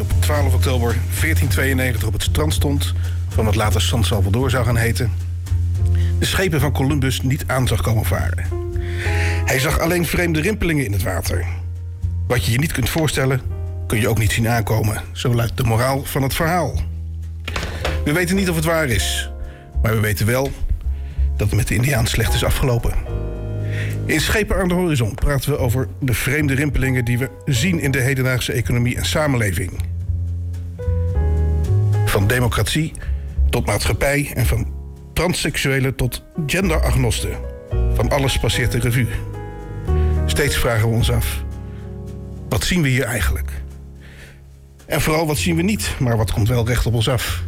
Op 12 oktober 1492 op het strand stond... van wat later San Salvador zou gaan heten... de schepen van Columbus niet aan zag komen varen. Hij zag alleen vreemde rimpelingen in het water. Wat je je niet kunt voorstellen, kun je ook niet zien aankomen. Zo luidt de moraal van het verhaal. We weten niet of het waar is, maar we weten wel dat het met de Indiaan slecht is afgelopen. In Schepen aan de Horizon praten we over de vreemde rimpelingen die we zien in de hedendaagse economie en samenleving. Van democratie tot maatschappij en van transseksuelen tot genderagnosten. Van alles passeert de revue. Steeds vragen we ons af: wat zien we hier eigenlijk? En vooral wat zien we niet, maar wat komt wel recht op ons af?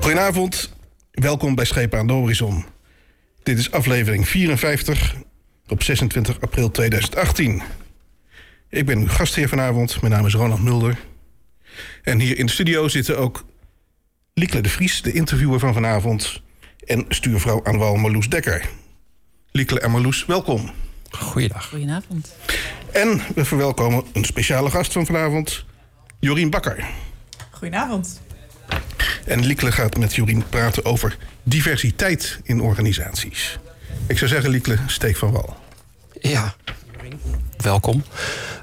Goedenavond, welkom bij Schepen aan de Horizon. Dit is aflevering 54 op 26 april 2018. Ik ben uw gastheer vanavond, mijn naam is Ronald Mulder. En hier in de studio zitten ook Liekle de Vries, de interviewer van vanavond... en stuurvrouw aan wal Marloes Dekker. Liekle en Marloes, welkom. Goeiedag. Goedenavond. En we verwelkomen een speciale gast van vanavond, Jorien Bakker. Goedenavond. En Liekle gaat met Jorien praten over diversiteit in organisaties. Ik zou zeggen, Liekle, steek van wal. Ja, welkom.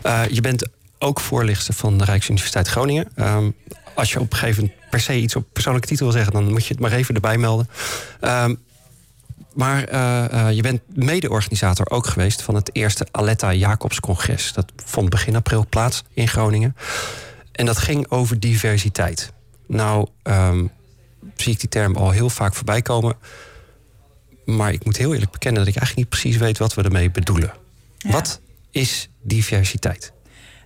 Uh, je bent ook voorlichter van de Rijksuniversiteit Groningen. Um, als je op een gegeven moment per se iets op persoonlijke titel wil zeggen... dan moet je het maar even erbij melden. Um, maar uh, uh, je bent mede-organisator ook geweest van het eerste Aletta Jacobs Congres. Dat vond begin april plaats in Groningen. En dat ging over diversiteit. Nou, um, zie ik die term al heel vaak voorbij komen. Maar ik moet heel eerlijk bekennen dat ik eigenlijk niet precies weet wat we ermee bedoelen. Ja. Wat is diversiteit?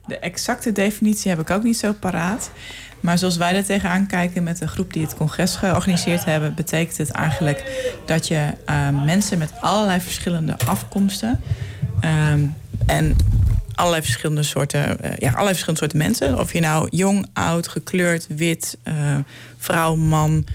De exacte definitie heb ik ook niet zo paraat. Maar zoals wij er tegenaan kijken met de groep die het congres georganiseerd hebben, betekent het eigenlijk dat je uh, mensen met allerlei verschillende afkomsten um, en allerlei verschillende soorten, uh, ja, allerlei verschillende soorten mensen. Of je nou jong, oud, gekleurd, wit, uh, vrouw, man,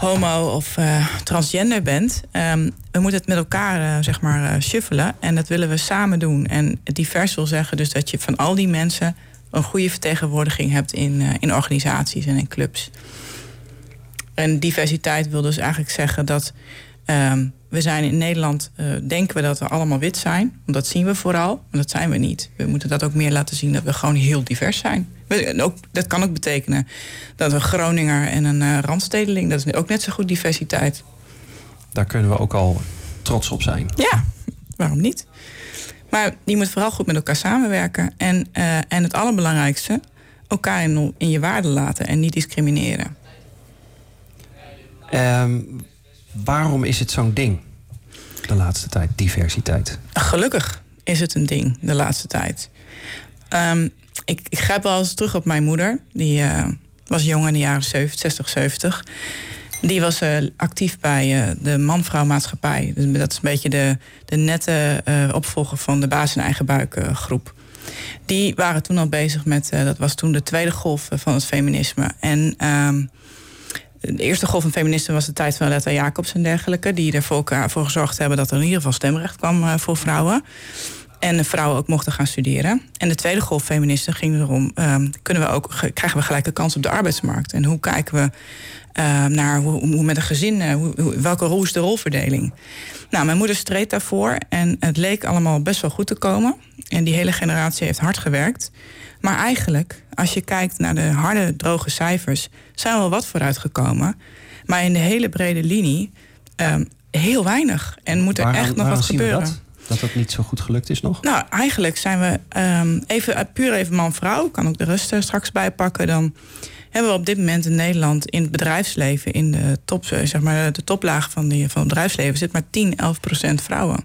homo of uh, transgender bent. Um, we moeten het met elkaar zeg maar shuffelen. En dat willen we samen doen. En divers wil zeggen dus dat je van al die mensen een goede vertegenwoordiging hebt in, in organisaties en in clubs. En diversiteit wil dus eigenlijk zeggen dat um, we zijn in Nederland, uh, denken we dat we allemaal wit zijn. Want dat zien we vooral, maar dat zijn we niet. We moeten dat ook meer laten zien dat we gewoon heel divers zijn. We, ook, dat kan ook betekenen dat we Groninger en een uh, Randstedeling... dat is ook net zo goed diversiteit. Daar kunnen we ook al trots op zijn. Ja, waarom niet? Maar je moet vooral goed met elkaar samenwerken. En, uh, en het allerbelangrijkste, elkaar in, in je waarde laten en niet discrimineren. Um, Waarom is het zo'n ding de laatste tijd, diversiteit? Gelukkig is het een ding de laatste tijd. Um, ik, ik grijp wel eens terug op mijn moeder. Die uh, was jong in de jaren 70, 60, 70. Die was uh, actief bij uh, de man-vrouw maatschappij. Dus dat is een beetje de, de nette opvolger van de baas in eigen buik groep. Die waren toen al bezig met, dat was toen de tweede golf van het feminisme. En um, de eerste golf van feministen was de tijd van Letta Jacobs en dergelijke. Die ervoor voor gezorgd hebben dat er in ieder geval stemrecht kwam uh, voor vrouwen. En de vrouwen ook mochten gaan studeren. En de tweede golf feministen ging erom: um, kunnen we ook, krijgen we gelijke kans op de arbeidsmarkt? En hoe kijken we uh, naar hoe, hoe, met een gezin, uh, hoe, welke rol is de rolverdeling? Nou, mijn moeder streed daarvoor en het leek allemaal best wel goed te komen. En die hele generatie heeft hard gewerkt. Maar eigenlijk, als je kijkt naar de harde, droge cijfers, zijn we wel wat vooruitgekomen. Maar in de hele brede linie um, heel weinig. En moet er waar, echt nog wat gebeuren. Dat? dat niet zo goed gelukt is nog? Nou, eigenlijk zijn we um, even, eh, puur even man-vrouw. kan ook de rust er straks bij pakken. Dan hebben we op dit moment in Nederland in het bedrijfsleven, in de, top, eh, zeg maar, de toplaag van, die, van het bedrijfsleven, zit maar 10, 11 procent vrouwen.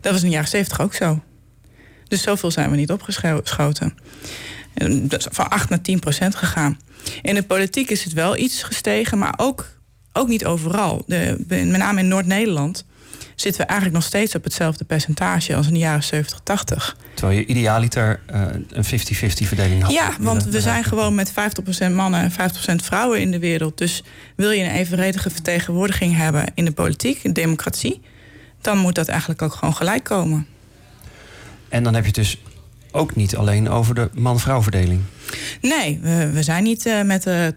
Dat was in de jaren 70 ook zo. Dus zoveel zijn we niet opgeschoten. Van 8 naar 10 procent gegaan. In de politiek is het wel iets gestegen, maar ook, ook niet overal. De, met name in Noord-Nederland zitten we eigenlijk nog steeds op hetzelfde percentage als in de jaren 70, 80. Terwijl je idealiter uh, een 50-50 verdeling had. Ja, want we zijn gewoon met 50% mannen en 50% vrouwen in de wereld. Dus wil je een evenredige vertegenwoordiging hebben in de politiek, in de democratie, dan moet dat eigenlijk ook gewoon gelijk komen. En dan heb je het dus ook niet alleen over de man-vrouw verdeling. Nee, we, we zijn niet uh, met uh, 80%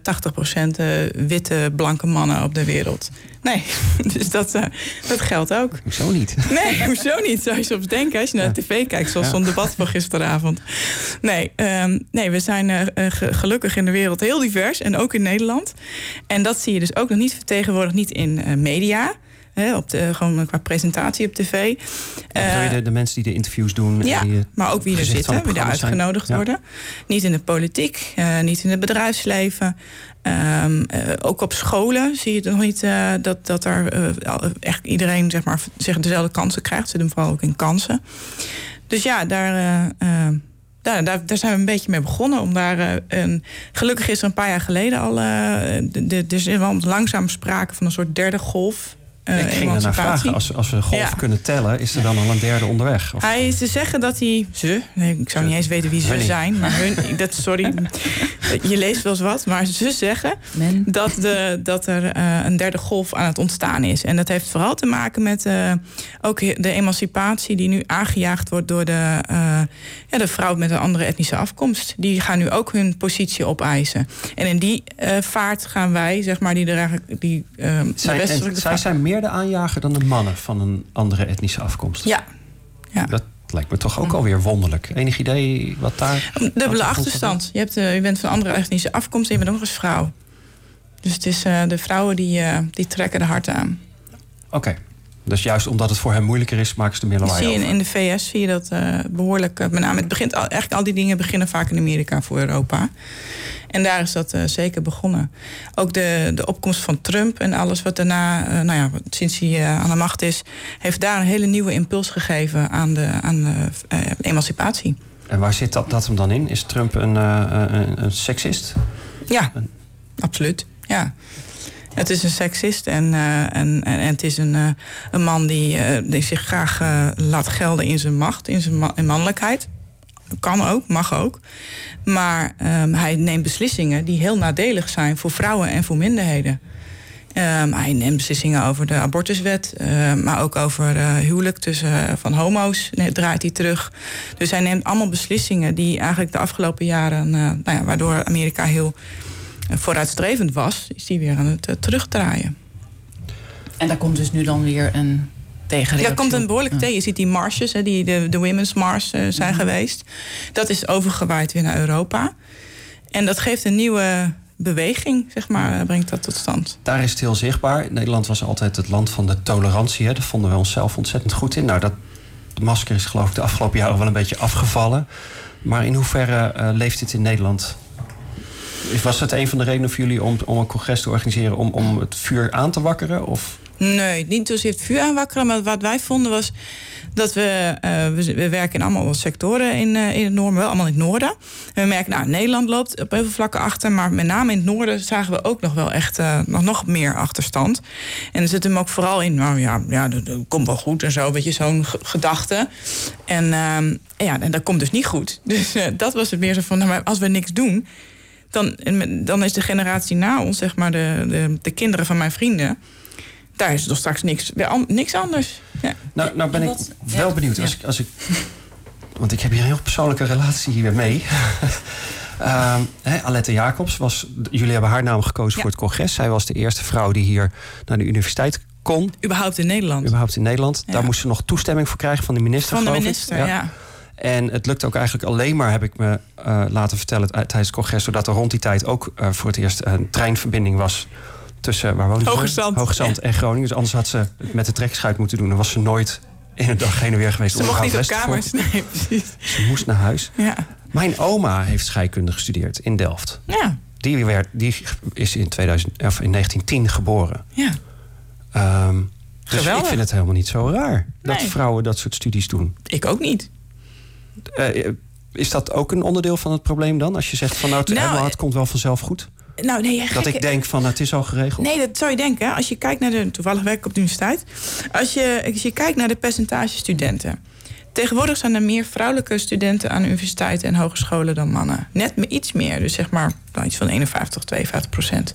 uh, witte, blanke mannen op de wereld. Nee, dus dat, dat geldt ook. Hoezo niet? Nee, hoezo niet? Zou je soms denken als je naar de tv kijkt, zoals ja. zo'n debat van gisteravond. Nee, um, nee we zijn gelukkig in de wereld heel divers en ook in Nederland. En dat zie je dus ook nog niet vertegenwoordigd, niet in media. Hè, op de, gewoon qua presentatie op tv. Uh, de, de, mensen die de interviews doen. Ja, die, maar ook wie er zitten, wie er uitgenodigd zijn. worden. Niet in de politiek, uh, niet in het bedrijfsleven. Um, uh, ook op scholen zie je nog niet uh, dat, dat er echt iedereen zeg maar, dezelfde kansen krijgt. Ze doen vooral ook in kansen. Dus ja, daar, daar, daar, daar, zijn we een beetje mee begonnen. Om daar, een, gelukkig is er een paar jaar geleden al. de, er is wel langzaam sprake van een soort derde golf uh, ik ging naar vragen, als, als we golf ja. kunnen tellen, is er dan al een derde onderweg? Of? Hij, ze zeggen dat hij, ze, nee, ik zou niet eens weten wie ze Honey. zijn, maar hun, dat, sorry, je leest wel eens wat, maar ze zeggen dat, de, dat er uh, een derde golf aan het ontstaan is. En dat heeft vooral te maken met uh, ook de emancipatie die nu aangejaagd wordt door de, ja, de vrouw met een andere etnische afkomst. Die gaan nu ook hun positie opeisen. En in die vaart gaan wij, zeg maar, die er eigenlijk, die, zij, en, zij zijn meer de aanjager dan de mannen van een andere etnische afkomst. Ja. ja. Dat lijkt me toch ook alweer wonderlijk. Enig idee wat daar. Dubbele achterstand. Je, hebt, uh, je bent van andere etnische afkomst en je bent ook eens vrouw. Dus het is uh, de vrouwen die, uh, die trekken de hart aan. Oké. Okay. Dus juist omdat het voor hen moeilijker is, maken ze de middelen zie je in, in de VS zie je dat uh, behoorlijk. met name, het begint al, eigenlijk al die dingen beginnen vaak in Amerika voor Europa. En daar is dat uh, zeker begonnen. Ook de, de opkomst van Trump en alles wat daarna, nou ja, sinds hij aan de macht is, heeft daar een hele nieuwe impuls gegeven aan de, aan de emancipatie. En waar zit dat, dat hem dan in? Is Trump een, een, een seksist? Ja, een... absoluut. Ja. Het is een seksist en, uh, en, en, en, het is een, uh, een man die, uh, die zich graag laat gelden in zijn macht, in zijn in mannelijkheid. Kan ook, mag ook. Maar um, hij neemt beslissingen die heel nadelig zijn voor vrouwen en voor minderheden. Um, hij neemt beslissingen over de abortuswet, uh, maar ook over huwelijk tussen van homo's nee, draait hij terug. Dus hij neemt allemaal beslissingen die eigenlijk de afgelopen jaren, nou ja, waardoor Amerika heel vooruitstrevend was, is hij weer aan het terugdraaien. En daar komt dus nu dan weer een ja, komt een behoorlijk ja. tegen. Je ziet die marches, hè, die de, de Women's Mars uh, zijn mm. geweest. Dat is overgewaaid weer naar Europa. En dat geeft een nieuwe beweging, zeg maar, brengt dat tot stand. Daar is het heel zichtbaar. Nederland was altijd het land van de tolerantie. Hè. Daar vonden we onszelf ontzettend goed in. Nou, dat masker is geloof ik de afgelopen jaren wel een beetje afgevallen. Maar in hoeverre uh, leeft dit in Nederland? Was het een van de redenen voor jullie om, om een congres te organiseren... om, om het vuur aan te wakkeren? Of Nee, niet zozeer het vuur aanwakkeren. Maar wat wij vonden was dat we, uh, we, we, werken in allemaal sectoren in, uh, in het noorden, wel allemaal in het noorden. En we merken, nou, Nederland loopt op heel veel vlakken achter, maar met name in het noorden zagen we ook nog wel echt uh, nog, nog meer achterstand. En er zit hem ook vooral in, nou ja, ja dat, dat komt wel goed en zo, weet je, zo'n gedachte. En, ehm, ja, en dat komt dus niet goed. Dus dat was het meer zo van, nou, maar als we niks doen, dan, dan is de generatie na ons, zeg maar, de, de, de kinderen van mijn vrienden daar is toch straks niks, niks anders. Ja. Nou, nou ben ik wel benieuwd. Als, ik, als ik, want ik heb hier een heel persoonlijke relatie hier mee. uh, Alette Jacobs was. Jullie hebben haar naam gekozen voor het congres. Zij was de eerste vrouw die hier naar de universiteit kon. Überhaupt in Nederland. Überhaupt in Nederland. Daar moest ze nog toestemming voor krijgen van de minister. Van de minister, ja. En het lukt ook eigenlijk alleen maar, heb ik me uh, laten vertellen tijdens het congres, zodat er rond die tijd ook uh, voor het eerst een treinverbinding was tussen waar woonde Hoogezand, Hoogezand en Groningen. Dus anders had ze met de trekschuit moeten doen. Dan was ze nooit in een dag heen en weer geweest. Ze mocht niet op kamers, nee, precies. Ze moest naar huis. Ja. Mijn oma heeft scheikunde gestudeerd in Delft. Ja. Die, werd, die is in, 2000, of in 1910 geboren. Ja. Um, dus Geweldig. ik vind het helemaal niet zo raar dat vrouwen dat soort studies doen. Ik ook niet. Uh, is dat ook een onderdeel van het probleem dan? Als je zegt van nou, het, nou, het komt wel vanzelf goed? Nou, nee, dat ik denk van het is al geregeld? Nee, dat zou je denken. Als je kijkt naar de. Toevallig werk ik op de universiteit. Als je, als je kijkt naar de percentage studenten. Tegenwoordig zijn er meer vrouwelijke studenten aan universiteiten en hogescholen dan mannen. Net iets meer. Dus zeg maar iets van 51, 52 procent.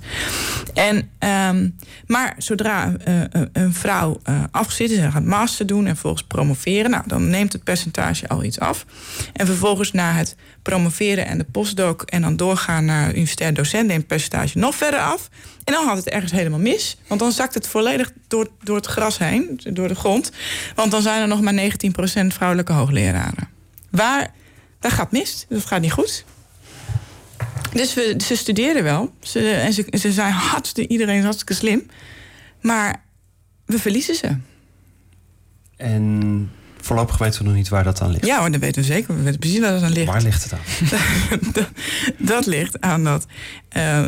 En, ehm, maar zodra uh, een vrouw afgezit is en gaat master doen en volgens promoveren, nou, dan neemt het percentage al iets af. En vervolgens na het promoveren en de postdoc en dan doorgaan naar universitair docent neemt het percentage nog verder af. En dan had het ergens helemaal mis. Want dan zakt het volledig door, door het gras heen, door de grond. Want dan zijn er nog maar 19% vrouwelijke hoogleraren. Waar, daar gaat mis. Dat gaat niet goed. Dus we, ze studeren wel. Ze, en ze, ze zijn hartstikke, iedereen is hartstikke slim. Maar we verliezen ze. En voorlopig weten we nog niet waar dat aan ligt. Ja, maar dat weten we zeker. We weten precies waar dat aan ligt. Waar ligt het aan? dat, dat, ligt aan dat uh,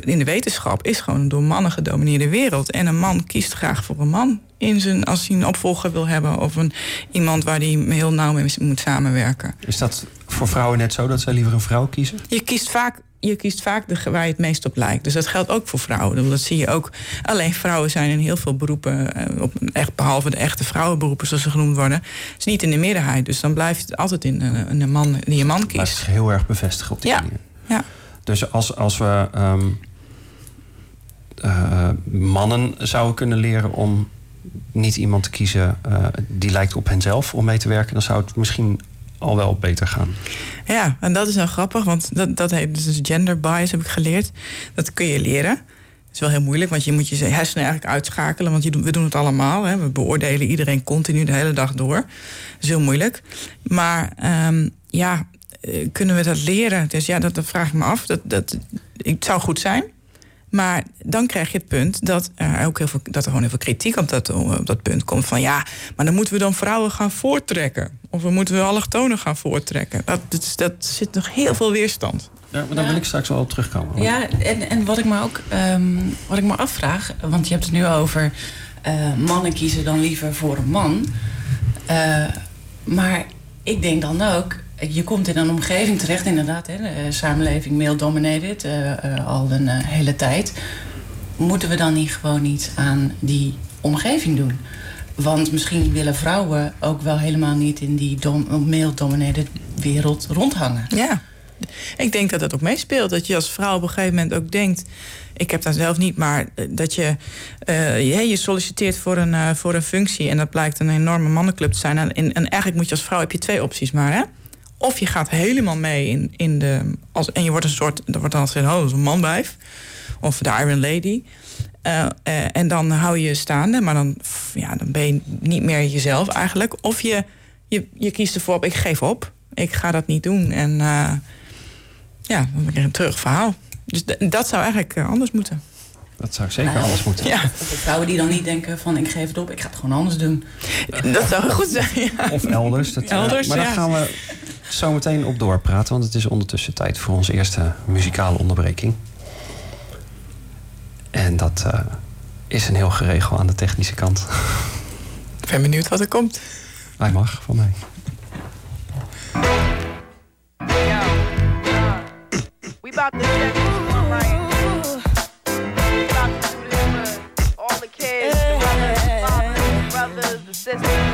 in de wetenschap is gewoon een door mannen gedomineerde wereld. En een man kiest graag voor een man in zijn, als hij een opvolger wil hebben of een, iemand waar hij heel nauw mee moet samenwerken. Is dat voor vrouwen net zo dat zij liever een vrouw kiezen? Je kiest vaak je kiest vaak de, waar je het meest op lijkt. Dus dat geldt ook voor vrouwen. Dat zie je ook. Alleen vrouwen zijn in heel veel beroepen, eh, op, echt, behalve de echte vrouwenberoepen zoals ze genoemd worden, is niet in de meerderheid. Dus dan blijft het altijd in een, een man die je man kiest. Zich heel erg bevestigen op die ja. manier. Ja. Dus als, als we um, uh, mannen zouden kunnen leren om niet iemand te kiezen uh, die lijkt op henzelf om mee te werken, dan zou het misschien al wel beter gaan. Ja, en dat is wel grappig, want dat, dat heet dus gender bias, heb ik geleerd. Dat kun je leren. Het is wel heel moeilijk, want je moet je hersenen eigenlijk uitschakelen. Want je, we doen het allemaal. Hè. We beoordelen iedereen continu de hele dag door. Dat is heel moeilijk. Maar um, ja, kunnen we dat leren? Dus ja, dat, dat vraag ik me af. Dat, dat, het zou goed zijn. Maar dan krijg je het punt dat er ook heel veel, dat er gewoon heel veel kritiek op dat, op dat punt komt. Van ja, maar dan moeten we dan vrouwen gaan voortrekken. Of we moeten we allochtonen gaan voortrekken. Dat, dat, dat zit nog heel veel weerstand. Ja, maar daar wil ik straks wel op terugkomen. Ja, en, en wat ik me ook um, wat ik me afvraag, want je hebt het nu over uh, mannen kiezen dan liever voor een man. Uh, maar ik denk dan ook, je komt in een omgeving terecht, inderdaad, hè, de samenleving male-dominated uh, al een hele tijd. Moeten we dan niet gewoon iets aan die omgeving doen? Want misschien willen vrouwen ook wel helemaal niet in die male-dominated wereld rondhangen. Ja, ik denk dat dat ook meespeelt. Dat je als vrouw op een gegeven moment ook denkt. Ik heb dat zelf niet, maar dat je, uh, je, solliciteert voor een, voor een functie en dat blijkt een enorme mannenclub te zijn. En, en, eigenlijk moet je als vrouw heb je twee opties maar. Hè? Of je gaat helemaal mee in, in de. Als, en je wordt een soort. Er wordt dan gezegd: oh, dat is een manbijf. Of de Iron Lady. Uh, uh, en dan hou je je staande, maar dan, ja, dan ben je niet meer jezelf eigenlijk. Of je, je, je kiest ervoor op: ik geef op. Ik ga dat niet doen. En uh, ja, dan krijg je een terug verhaal. Dus dat zou eigenlijk anders moeten. Dat zou zeker anders moeten. Ja. De vrouwen die dan niet denken van ik geef het op, ik ga het gewoon anders doen. Dat zou goed zijn. Ja. Of elders. Dat, elders maar daar ja. gaan we zo meteen op doorpraten. Want het is ondertussen tijd voor onze eerste muzikale onderbreking. En dat uh, is een heel geregel aan de technische kant. Ik ben benieuwd wat er komt. Hij mag, van mij. We about to Texas.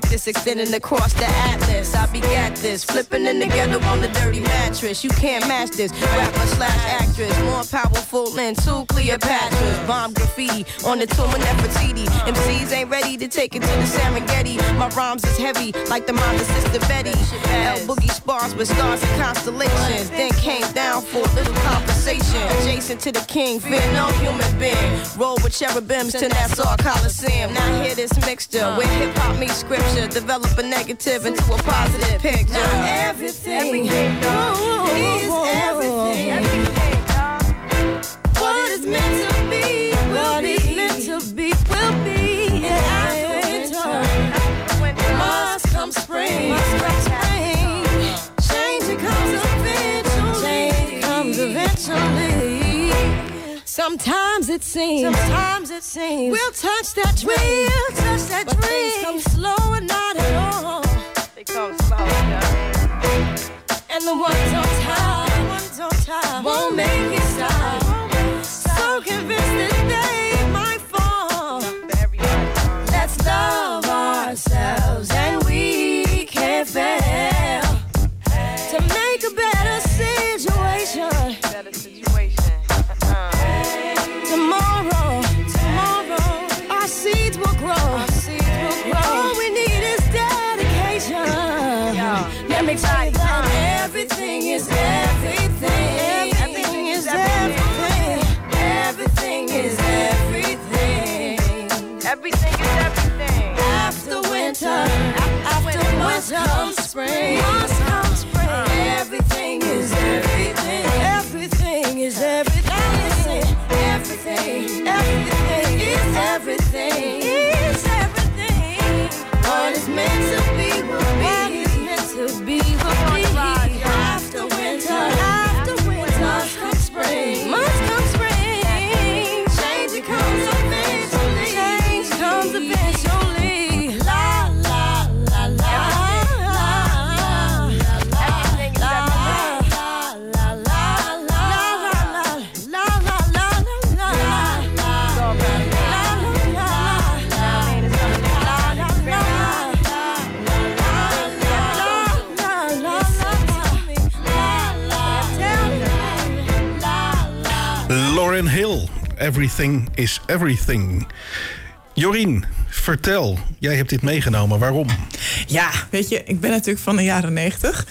Practice extending across the atlas. I be begat this, flipping in together on the dirty mattress. You can't match this. Rapper slash actress, more powerful than two Cleopatras. Bomb graffiti on the tomb of Nefertiti. MCs ain't ready to take it to the Serengeti. My rhymes is heavy, like the mind of Sister Betty. L Boogie spars with stars and constellations. Then came down for a little conversation. Adjacent to the king, fear no human being. Roll with cherubims to Nassau Coliseum. Now hear this mixture where hip hop meets scripture. Develop a negative into a positive picture. Now everything, ooh, is everything. Sometimes it seems. Sometimes it seems. We'll touch that dream. We'll touch that but dream. Things come slow and not at all. They come slow, And the ones on top, the ones on top won't make it stop. Convinced that spring. Must come spring. Everything is everything. Everything is everything. Everything, everything is everything. Everything is Everything. Jorien, vertel, jij hebt dit meegenomen. Waarom? Ja, weet je, ik ben natuurlijk van de jaren 90.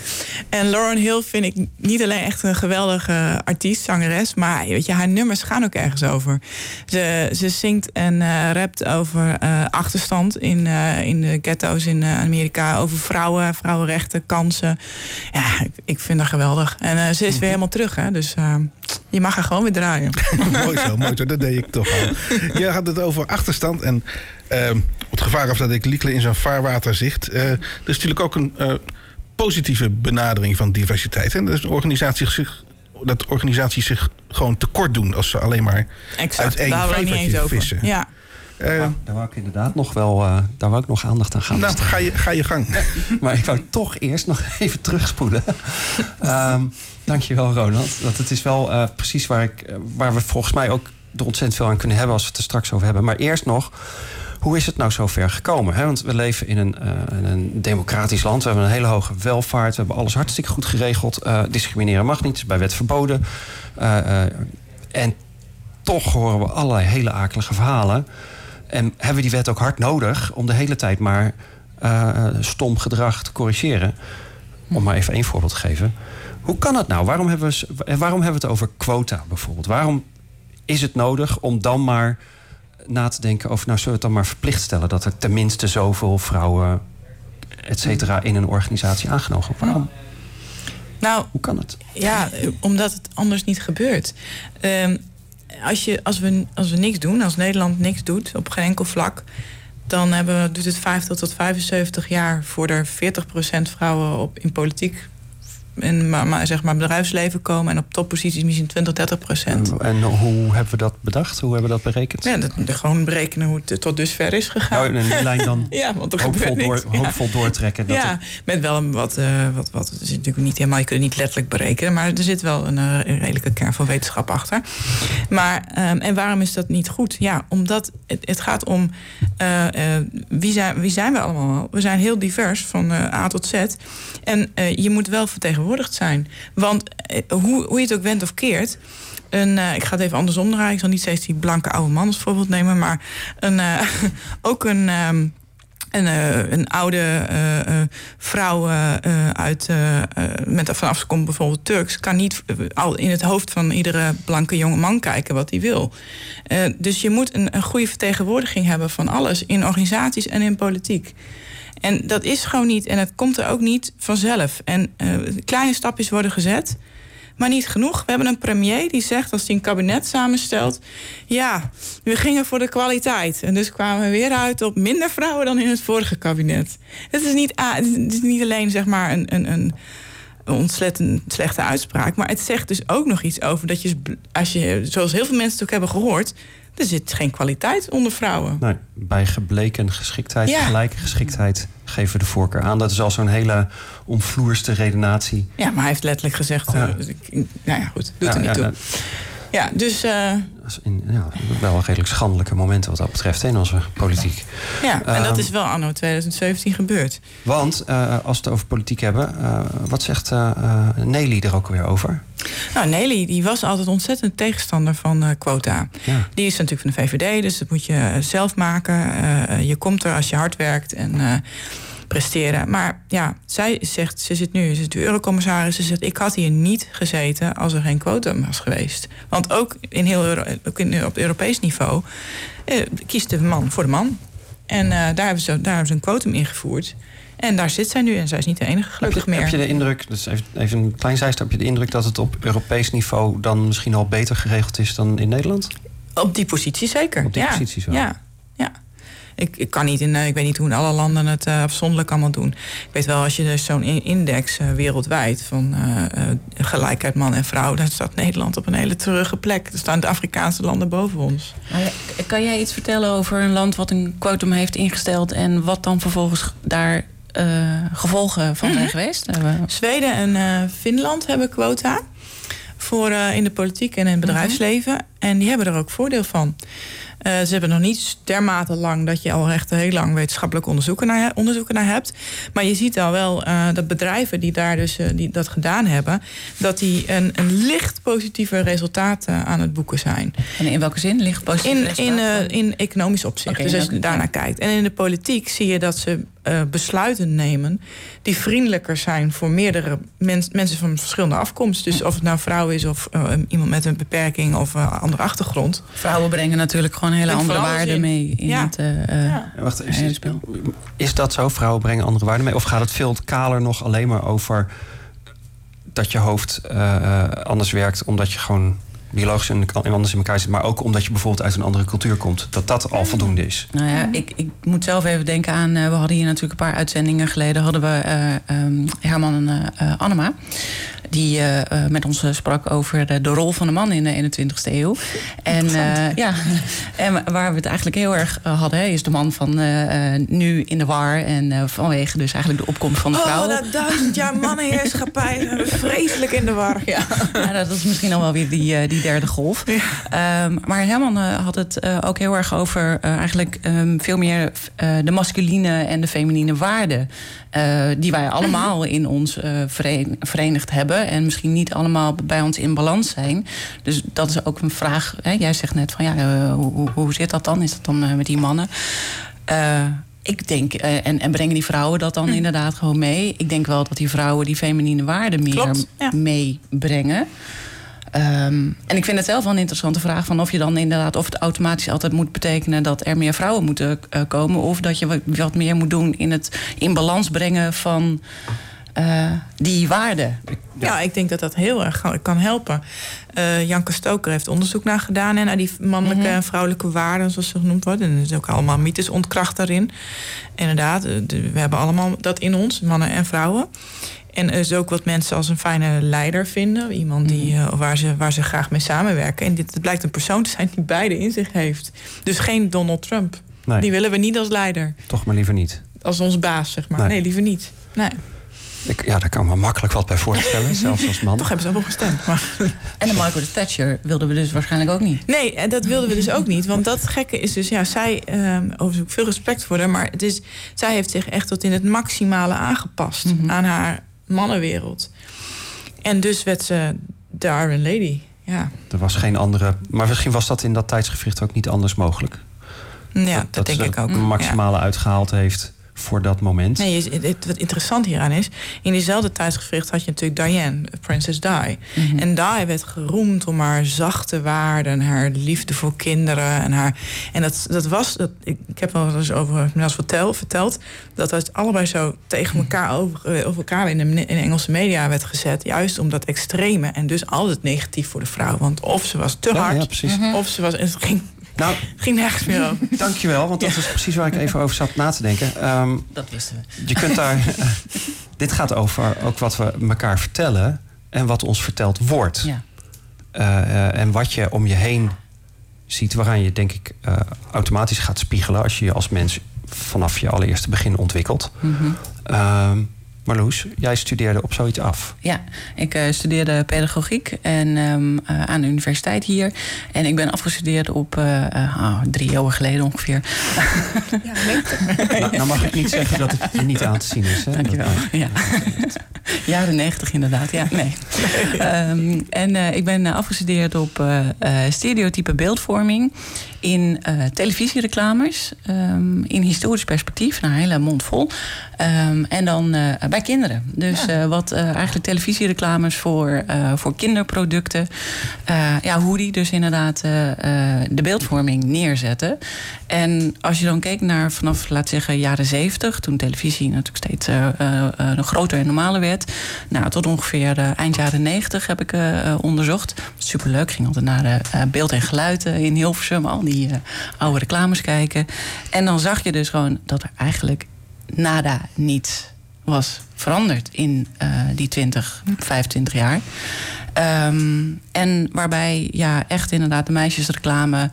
En Lauren Hill vind ik niet alleen echt een geweldige artiest, zangeres, maar weet je, haar nummers gaan ook ergens over. Ze, ze zingt en eh, rapt over eh, achterstand in, eh, in de ghetto's in Amerika, over vrouwen, vrouwenrechten, kansen. Ja, ik, vind haar geweldig. En ze is weer helemaal terug, hè? Dus je mag haar gewoon weer draaien. mooi zo, mooi zo. Dat deed ik toch al. Jij had het over achterstand en het gevaar of dat ik Liekle in zijn vaarwater zicht. Er is natuurlijk ook een positieve benadering van diversiteit. En dat is organisaties zich, dat organisaties zich gewoon tekort doen als ze alleen maar Exact, uit één vijvertje over. vissen. Ja. Eh, Daar wou ik inderdaad nog wel eh, daar wou ik nog aandacht aan gaan nou, ga je, ga je gang. Maar ik wou toch eerst nog even terugspoelen. Ehm dankjewel, Ronald. Dat het is wel eh, precies waar, ik, waar we volgens mij ook er ontzettend veel aan kunnen hebben... als we het er straks over hebben. Maar eerst nog, hoe is het nou zo ver gekomen? Want we leven in een, eh, een democratisch land. We hebben een hele hoge welvaart. We hebben alles hartstikke goed geregeld. Eh, discrimineren mag niet, is bij wet verboden. Eh, en toch horen we allerlei hele akelige verhalen... En hebben we die wet ook hard nodig om de hele tijd maar stom gedrag te corrigeren? Om maar even één voorbeeld te geven. Hoe kan het nou? Waarom hebben, we, waarom hebben we het over quota bijvoorbeeld? Waarom is het nodig om dan maar na te denken over... nou, zullen we het dan maar verplicht stellen... dat er tenminste zoveel vrouwen, et cetera, in een organisatie aangenomen worden? Waarom? Nou, Hoe kan het? Ja, omdat het anders niet gebeurt. Ehm, als, je, als, we, als we niks doen, als Nederland niks doet op geen enkel vlak, dan hebben we, duurt het 50 tot 75 jaar voordat er 40% vrouwen op, in politiek in maar, maar, zeg maar bedrijfsleven komen en op topposities misschien 20, 30 procent. En, en hoe hebben we dat bedacht? Hoe hebben we dat berekend? Ja, dat, gewoon berekenen hoe het tot dusver is gegaan. Nou, in die lijn dan ja, want er hoopvol, door, hoopvol doortrekken. Dat ja, het- met wel een wat, eh, wat, wat. Het is natuurlijk niet helemaal, je kunt het niet letterlijk berekenen, maar er zit wel een, eh, redelijke kern van wetenschap achter. Maar, ehm, en waarom is dat niet goed? Ja, omdat het, het gaat om eh, eh, wie, zijn, wie zijn we allemaal? We zijn heel divers, van eh, A tot Z. En eh, je moet wel vertegenwoordigd zijn. Want eh, hoe, hoe je het ook went of keert. Een, eh, ik ga het even andersom draaien. Ik zal niet steeds die blanke oude man als voorbeeld nemen. Maar een, ook een. ehm, een, eh, een oude eh, eh, vrouw uit, met afkomst bijvoorbeeld Turks, kan niet al in het hoofd van iedere blanke jonge man kijken wat hij wil. Dus je moet een, een goede vertegenwoordiging hebben van alles in organisaties en in politiek. En dat is gewoon niet. En het komt er ook niet vanzelf. En kleine stapjes worden gezet. Maar niet genoeg. We hebben een premier die zegt als hij een kabinet samenstelt. Ja, we gingen voor de kwaliteit. En dus kwamen we weer uit op minder vrouwen dan in het vorige kabinet. Het is niet, het is niet alleen zeg maar een, een, een ontzettend slechte uitspraak. Maar het zegt dus ook nog iets over dat je, als je, zoals heel veel mensen het ook hebben gehoord. Er zit geen kwaliteit onder vrouwen. Nee, bij gebleken geschiktheid, Ja. gelijke geschiktheid, geven we de voorkeur aan. Dat is al zo'n hele omvloerste redenatie. Ja, maar hij heeft letterlijk gezegd. Ja. eh, ik- nou ja, goed, doet Ja, er niet toe. Ja, dus eh, in, ja, wel redelijk schandelijke momenten wat dat betreft in onze politiek. ja, en dat Ehm, is wel anno 2017 gebeurd. Want eh, als we het over politiek hebben, eh, wat zegt eh, Nelly er ook weer over? Nou, Nelly die was altijd ontzettend tegenstander van quota. Ja. Die is natuurlijk van de VVD, dus dat moet je zelf maken. Je komt er als je hard werkt en presteren. Maar ja, zij zegt, ze zit nu, ze is de eurocommissaris. Ze zegt, ik had hier niet gezeten als er geen quotum was geweest. Want ook, in heel Euro, ook in, op Europees niveau eh, kiest de man voor de man. En eh, daar, hebben ze, daar hebben ze een quotum ingevoerd. En daar zit zij nu en zij is niet de enige gelukkig heb, je, meer. heb je de indruk, dus even, even een klein zijstap, heb je de indruk dat het op Europees niveau dan misschien al beter geregeld is dan in Nederland? Op die positie zeker. Op die ja. posities wel. Ja, ja. Ik, ik kan niet in, eh, ik weet niet hoe in alle landen het eh, afzonderlijk allemaal doen. Ik weet wel, als je dus zo'n in- index eh, wereldwijd van gelijkheid man en vrouw, dan staat Nederland op een hele treurige plek. Er staan de Afrikaanse landen boven ons. Kan jij iets vertellen over een land wat een quotum heeft ingesteld en wat dan vervolgens daar gevolgen van zijn geweest? Eh, Zweden en Finland hebben quota voor in de politiek en in het bedrijfsleven. En die hebben er ook voordeel van. Eh, ze hebben nog niet dermate lang dat je al echt heel lang wetenschappelijk onderzoeken naar, onderzoeken naar hebt. Maar je ziet al wel eh, dat bedrijven die daar dus eh, die dat gedaan hebben, dat die een, een licht positiever resultaat eh, aan het boeken zijn. En in welke zin ligt positief In, in, resultaat? eh, in economisch opzicht. Dus als je daarnaar kijkt. En in de politiek zie je dat ze besluiten nemen die vriendelijker zijn voor meerdere mens- mensen van verschillende afkomst. Dus of het nou vrouw is of iemand met een beperking of een andere achtergrond. Vrouwen brengen natuurlijk gewoon hele andere waarden in. mee in Ja. het eh, eh, Ja. Wacht, is, hele is, spel. is dat zo? Vrouwen brengen andere waarden mee? Of gaat het veel kaler nog alleen maar over dat je hoofd eh, anders werkt omdat je gewoon biologisch in, in anders in elkaar zit, maar ook omdat je bijvoorbeeld uit een andere cultuur komt? Dat dat al voldoende is. Nou ja, ik, ik moet zelf even denken aan... we hadden hier natuurlijk een paar uitzendingen geleden... hadden we eh, ehm, Herman en Annema... die eh, eh, met ons eh, sprak over de, de rol van de man in de 21ste eeuw. En, ja, en waar we het eigenlijk heel erg hadden... hè, is de man van nu in de war... en vanwege dus eigenlijk de opkomst van de vrouw. Oh, dat duizend jaar mannenheerschappij. Vreselijk in de war. Ja. Ja, dat is misschien al wel weer die, die derde golf. Ehm, maar Herman had het ook heel erg over eigenlijk ehm, veel meer de masculine en de feminine waarden. Eh, die wij allemaal in ons eh, veren- verenigd hebben. En misschien niet allemaal bij ons in balans zijn. Dus dat is ook een vraag. Hè? Jij zegt net van ja, eh, hoe, hoe, zit dat dan? Is dat dan met die mannen? Ik denk, en, en brengen die vrouwen dat dan inderdaad gewoon mee? Ik denk wel dat die vrouwen die feminine waarden meer ja. meebrengen. Ehm, en ik vind het zelf wel een interessante vraag van of je dan inderdaad of het automatisch altijd moet betekenen dat er meer vrouwen moeten eh, komen, of dat je wat, wat meer moet doen in het in balans brengen van eh, die waarden. Ja, ik denk dat dat heel erg kan helpen. Eh, Janke Stoker heeft onderzoek naar gedaan... en naar die mannelijke en vrouwelijke waarden, zoals ze genoemd worden. En er is ook allemaal mythes ontkracht daarin. Inderdaad, de- we hebben allemaal dat in ons, mannen en vrouwen. En is ook wat mensen als een fijne leider vinden. Iemand die, Mhm. eh, waar, ze, waar ze graag mee samenwerken. En dit het blijkt een persoon te zijn die beide in zich heeft. Dus geen Donald Trump. Nee, Die willen we niet als leider. toch maar liever niet. Als ons baas, zeg maar. Nee. Nee, liever niet. Nee, Ik, ja, daar kan ik me makkelijk wat bij voorstellen, zelfs als man. toch hebben ze ook wel gestemd. Maar... En de Margaret Thatcher wilden we dus waarschijnlijk ook niet. Nee, en dat wilden we dus ook niet. Want dat gekke is dus, ja, zij, ehm overigens ook veel respect voor haar, maar het is, zij heeft zich echt tot in het maximale aangepast Mhm. aan haar mannenwereld. En dus werd ze de Iron Lady. Ja, Er was geen andere. Maar misschien was dat in dat tijdsgevricht ook niet anders mogelijk. ja dat, denk ze ik ook. het maximale uitgehaald heeft voor dat moment. Nee, je- het, wat interessant hieraan is... in diezelfde tijdsgevricht had je natuurlijk Diane, Princess Di. Mhm. En Di werd geroemd om haar zachte waarden... haar liefde voor kinderen. En, haar, en dat, dat was... Dat, ik, ik heb wel eens over me vertel, verteld... dat dat allebei zo tegen elkaar over, over elkaar in de, in de Engelse media werd gezet. Juist om dat extreme. En dus altijd negatief voor de vrouw. Want of ze was te Ja, hard... ja, of ze was... en Het ging, Nou, ging nergens meer over. dankjewel, want dat is precies waar ik even over zat na te denken. Ehm, Dat wisten we. je kunt daar. dit gaat over ook wat we elkaar vertellen en wat ons verteld wordt. Ja. Eh, eh, en wat je om je heen ziet, waaraan je denk ik eh, automatisch gaat spiegelen als je je als mens vanaf je allereerste begin ontwikkelt. Ehm, Marloes, jij studeerde op zoiets af. Ja, ik eh, studeerde pedagogiek en, ehm, eh, aan de universiteit hier. En ik ben afgestudeerd op eh, eh, oh, drie eeuwen geleden ongeveer. Ja, nou, nou mag ik niet zeggen dat het je niet aan te zien is. Hè? Dankjewel. Ja. Jaren negentig inderdaad, ja. Nee. Ehm, en eh, ik ben afgestudeerd op stereotype beeldvorming in eh, televisiereclames, ehm, in historisch perspectief, nou, een hele mond vol. Ehm, en dan eh, bij kinderen. Dus eh, wat eigenlijk televisiereclames voor, voor kinderproducten. ja, hoe die dus inderdaad de beeldvorming neerzetten. En als je dan keek naar vanaf, laat zeggen, jaren zeventig, toen televisie natuurlijk steeds groter en normaler werd. Nou, tot ongeveer eind jaren negentig heb ik onderzocht. Superleuk, ging altijd naar beeld en geluid in Hilversum, al die eh, oude reclames kijken. En dan zag je dus gewoon dat er eigenlijk nada niets was veranderd in eh, die 20, 25 jaar. Ehm, en waarbij ja, echt inderdaad de meisjesreclame...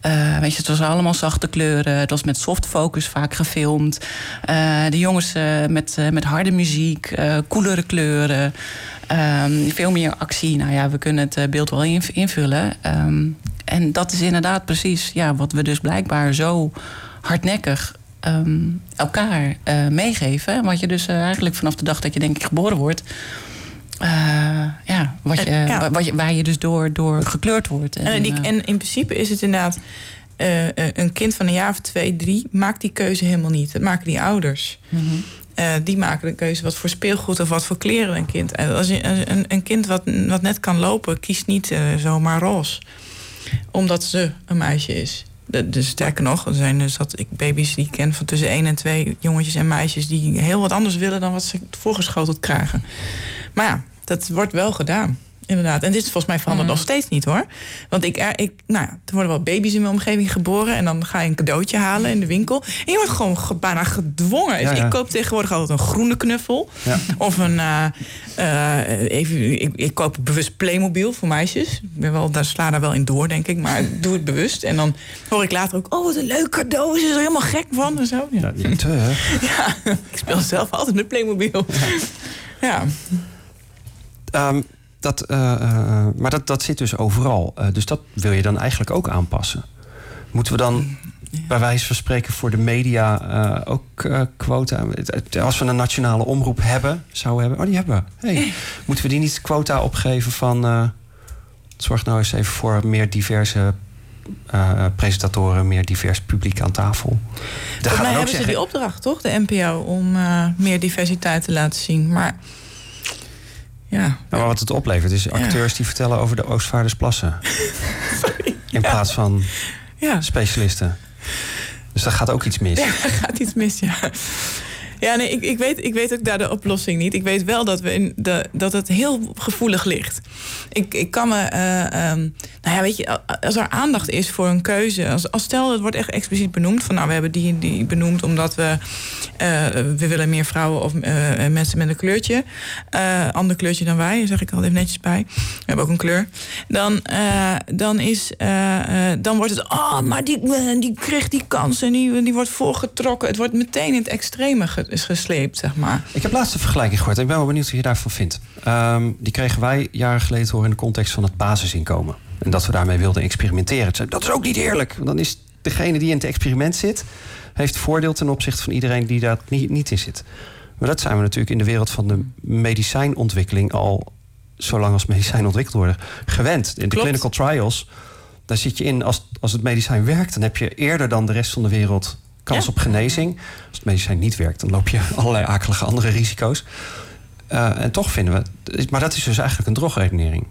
eh, weet je, het was allemaal zachte kleuren. Het was met soft focus vaak gefilmd. Eh, de jongens eh, met, met harde muziek, koelere kleuren. ehm, veel meer actie. Nou ja, we kunnen het beeld wel inv- invullen. Ehm, en dat is inderdaad precies ja, wat we dus blijkbaar zo hardnekkig elkaar meegeven. En wat je dus eigenlijk vanaf de dag dat je denk ik geboren wordt... eh, ja, wat je, En- ja. Wat je, waar je dus door, door gekleurd wordt. En, die, eh, en in principe is het inderdaad... eh, eh, een kind van een jaar of twee, drie... maakt die keuze helemaal niet. Dat maken die ouders. mhm. Eh, die maken de keuze wat voor speelgoed of wat voor kleren een kind. En als een, een kind wat, wat net kan lopen, kiest niet eh, zomaar roze. Omdat ze een meisje is. Dus sterker nog, er zijn dus dat ik baby's die ik ken van tussen 1 en 2 jongetjes en meisjes die heel wat anders willen dan wat ze voorgeschoteld krijgen. Maar ja, dat wordt wel gedaan. Inderdaad. En dit is volgens mij verandert Mm. nog steeds niet hoor. Want ik, er, ik, nou ja, er worden wel baby's in mijn omgeving geboren. En dan ga je een cadeautje halen in de winkel. En je wordt gewoon ge- bijna gedwongen. Ja, Dus ja. ik koop tegenwoordig altijd een groene knuffel. Ja. Of een. eh, eh, even, ik, ik koop bewust Playmobil voor meisjes. Ik ben wel, daar sla daar wel in door, denk ik. Maar ik doe het bewust. En dan hoor ik later ook. Oh, wat een leuk cadeau. Ze is er helemaal gek van. En zo. Ja, ik speel zelf altijd met Playmobil. Ja. Ehm, dat, eh, eh, maar dat, dat zit dus overal. Eh, dus dat wil je dan eigenlijk ook aanpassen. Moeten we dan bij wijze van spreken voor de media ook quota... Als we een nationale omroep hebben, zouden hebben... Oh, die hebben we. Hey, moeten we die niet quota opgeven van... zorg nou eens even voor meer diverse presentatoren... meer divers publiek aan tafel. Volgens gaan mij hebben ze die opdracht, toch? De NPO, om meer diversiteit te laten zien. Maar ja, Nou, maar wat het oplevert is acteurs die vertellen over de Oostvaardersplassen. In plaats van ja. specialisten. Dus daar gaat ook iets mis. Ja, er gaat iets mis, ja. Ja, nee, ik, ik, weet, ik weet ook daar de oplossing niet. Ik weet wel dat, we in de, dat het heel gevoelig ligt. Ik, ik kan me... eh, ehm, Nou ja, weet je, als er aandacht is voor een keuze. Als, als stel, het wordt echt expliciet benoemd. Van nou, we hebben die, die benoemd omdat we. eh, we willen meer vrouwen of eh, mensen met een kleurtje. eh ander kleurtje dan wij, zeg ik al even netjes bij. We hebben ook een kleur. Dan, dan, is, dan wordt het. Oh, maar die, die kreeg die kans en die, die wordt voorgetrokken. Het wordt meteen in het extreme gesleept, zeg maar. Ik heb laatst een vergelijking gehoord. Ik ben wel benieuwd wat je daarvan vindt. Ehm, die kregen wij jaren geleden horen in de context van het basisinkomen. En dat we daarmee wilden experimenteren. Dat is ook niet eerlijk. Want dan is degene die in het experiment zit... heeft voordeel ten opzichte van iedereen die daar niet, niet in zit. Maar dat zijn we natuurlijk in de wereld van de medicijnontwikkeling... al zolang als medicijnen ontwikkeld worden, gewend. In de Klopt. clinical trials, daar zit je in... Als, als het medicijn werkt, dan heb je eerder dan de rest van de wereld... kans Ja. op genezing. Als het medicijn niet werkt, dan loop je allerlei akelige andere risico's. Eh, en toch vinden we... Maar dat is dus eigenlijk een drogredenering.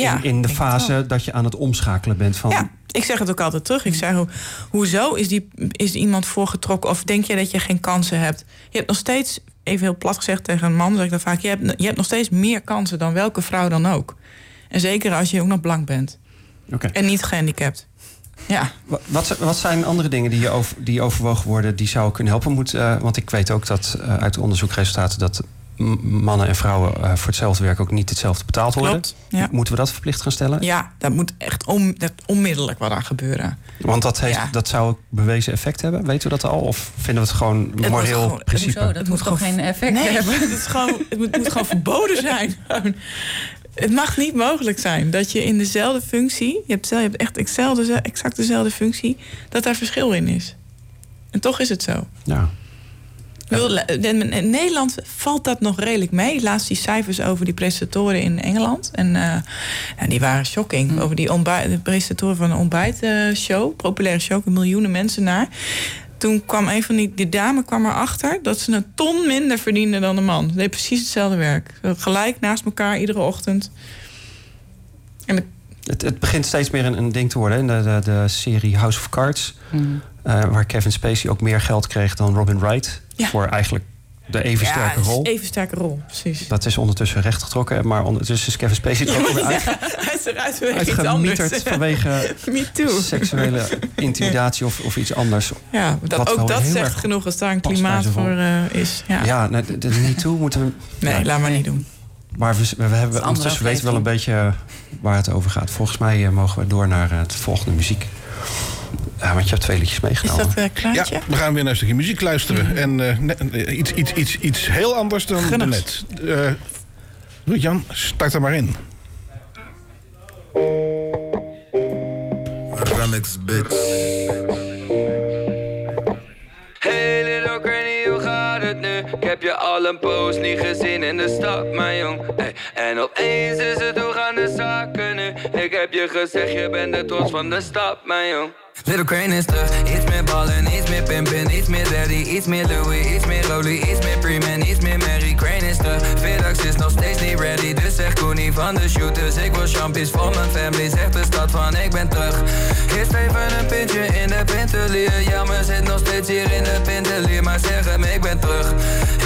Ja, in, in de fase dat je aan het omschakelen bent van... Ja, ik zeg het ook altijd terug. Ik zeg, hoe, hoezo is, die, is iemand voorgetrokken? Of denk je dat je geen kansen hebt? Je hebt nog steeds, even heel plat gezegd tegen een man... zeg ik dan vaak, je hebt, je hebt nog steeds meer kansen dan welke vrouw dan ook. En zeker als je ook nog blank bent. Oké. En niet gehandicapt. Ja, Wa- Wat, wat zijn andere dingen die, je over, die overwogen worden... die zouden kunnen helpen? Moet, eh, want ik weet ook dat eh, uit de onderzoekresultaten... dat mannen en vrouwen eh, voor hetzelfde werk ook niet hetzelfde betaald worden. klopt. Ja, Moeten we dat verplicht gaan stellen? ja daar moet echt om, dat onmiddellijk wat aan gebeuren. Want dat, heeft, Ja. dat zou ook bewezen effect hebben. Weten we dat al? Of vinden we het gewoon een moreel gewoon- principe? Hoezo? Dat Het moet gewoon- geen effect nee, hebben? Het, is gewoon, het moet, moet gewoon verboden zijn. Het mag niet mogelijk zijn dat je in dezelfde functie... je hebt, je hebt echt dezelfde, exact dezelfde functie... dat daar verschil in is. En toch is het zo. Ja. In Nederland valt dat nog redelijk mee. Laatst die cijfers over die presentatoren in Engeland. En, eh, en die waren shocking. Over die ontbijt, de presentatoren van een ontbijtshow. populaire show, miljoenen mensen naar. Toen kwam een van die, die dame kwam erachter... dat ze een ton minder verdiende dan de man. Ze deed precies hetzelfde werk. Gelijk naast elkaar, iedere ochtend. En de- Het, het begint steeds meer een, een ding te worden. De, de, de serie House of Cards. Hmm. eh, waar Kevin Spacey ook meer geld kreeg dan Robin Wright. Ja. Voor eigenlijk de even sterke rol. Even sterke rol, precies. Dat is ondertussen rechtgetrokken. Maar ondertussen is Kevin Spacey er ook weer uit, Hij is eruit weer iets anders. uitgemieterd vanwege seksuele intimidatie of, of iets anders. Ja, dat, Wat ook dat heel zegt erg genoeg als daar een klimaat voor eh, is. Ja. Ja, nee, de, de niet toe moeten we. Nee, ja. laat maar niet doen. Maar we, we hebben ondertussen weten we wel een beetje eh, waar het over gaat. Volgens mij eh, mogen we door naar het volgende muziek. Ja, want je hebt twee liedjes Is meegenomen. dat eh Ja, klaartje? we gaan weer naar een stukje muziek luisteren. En eh, ne- eh, iets, iets, iets, iets heel anders dan net. Eh Ruud-Jan, start er maar in. Remix, bitch. Hey little granny, hoe gaat het nu? Ik heb je al een poos niet gezien in de stad, mijn jong hey. En opeens is het hoe gaan de zaken nu? Ik heb je gezegd, je bent de trots van de stad, mijn jong Little Crane is terug, iets meer ballen, iets meer pimpin, iets meer daddy, iets meer Louis, iets meer Rolly, iets meer Freeman, iets meer Mary. Crane is terug, Vidax is nog steeds niet ready, dus zeg Koenie van de shooters. Ik wil champions voor mijn family, zegt de stad van ik ben terug. Eerst even een pintje in de pintelier, jammer zit nog steeds hier in de pintelier, maar zeg hem ik ben terug.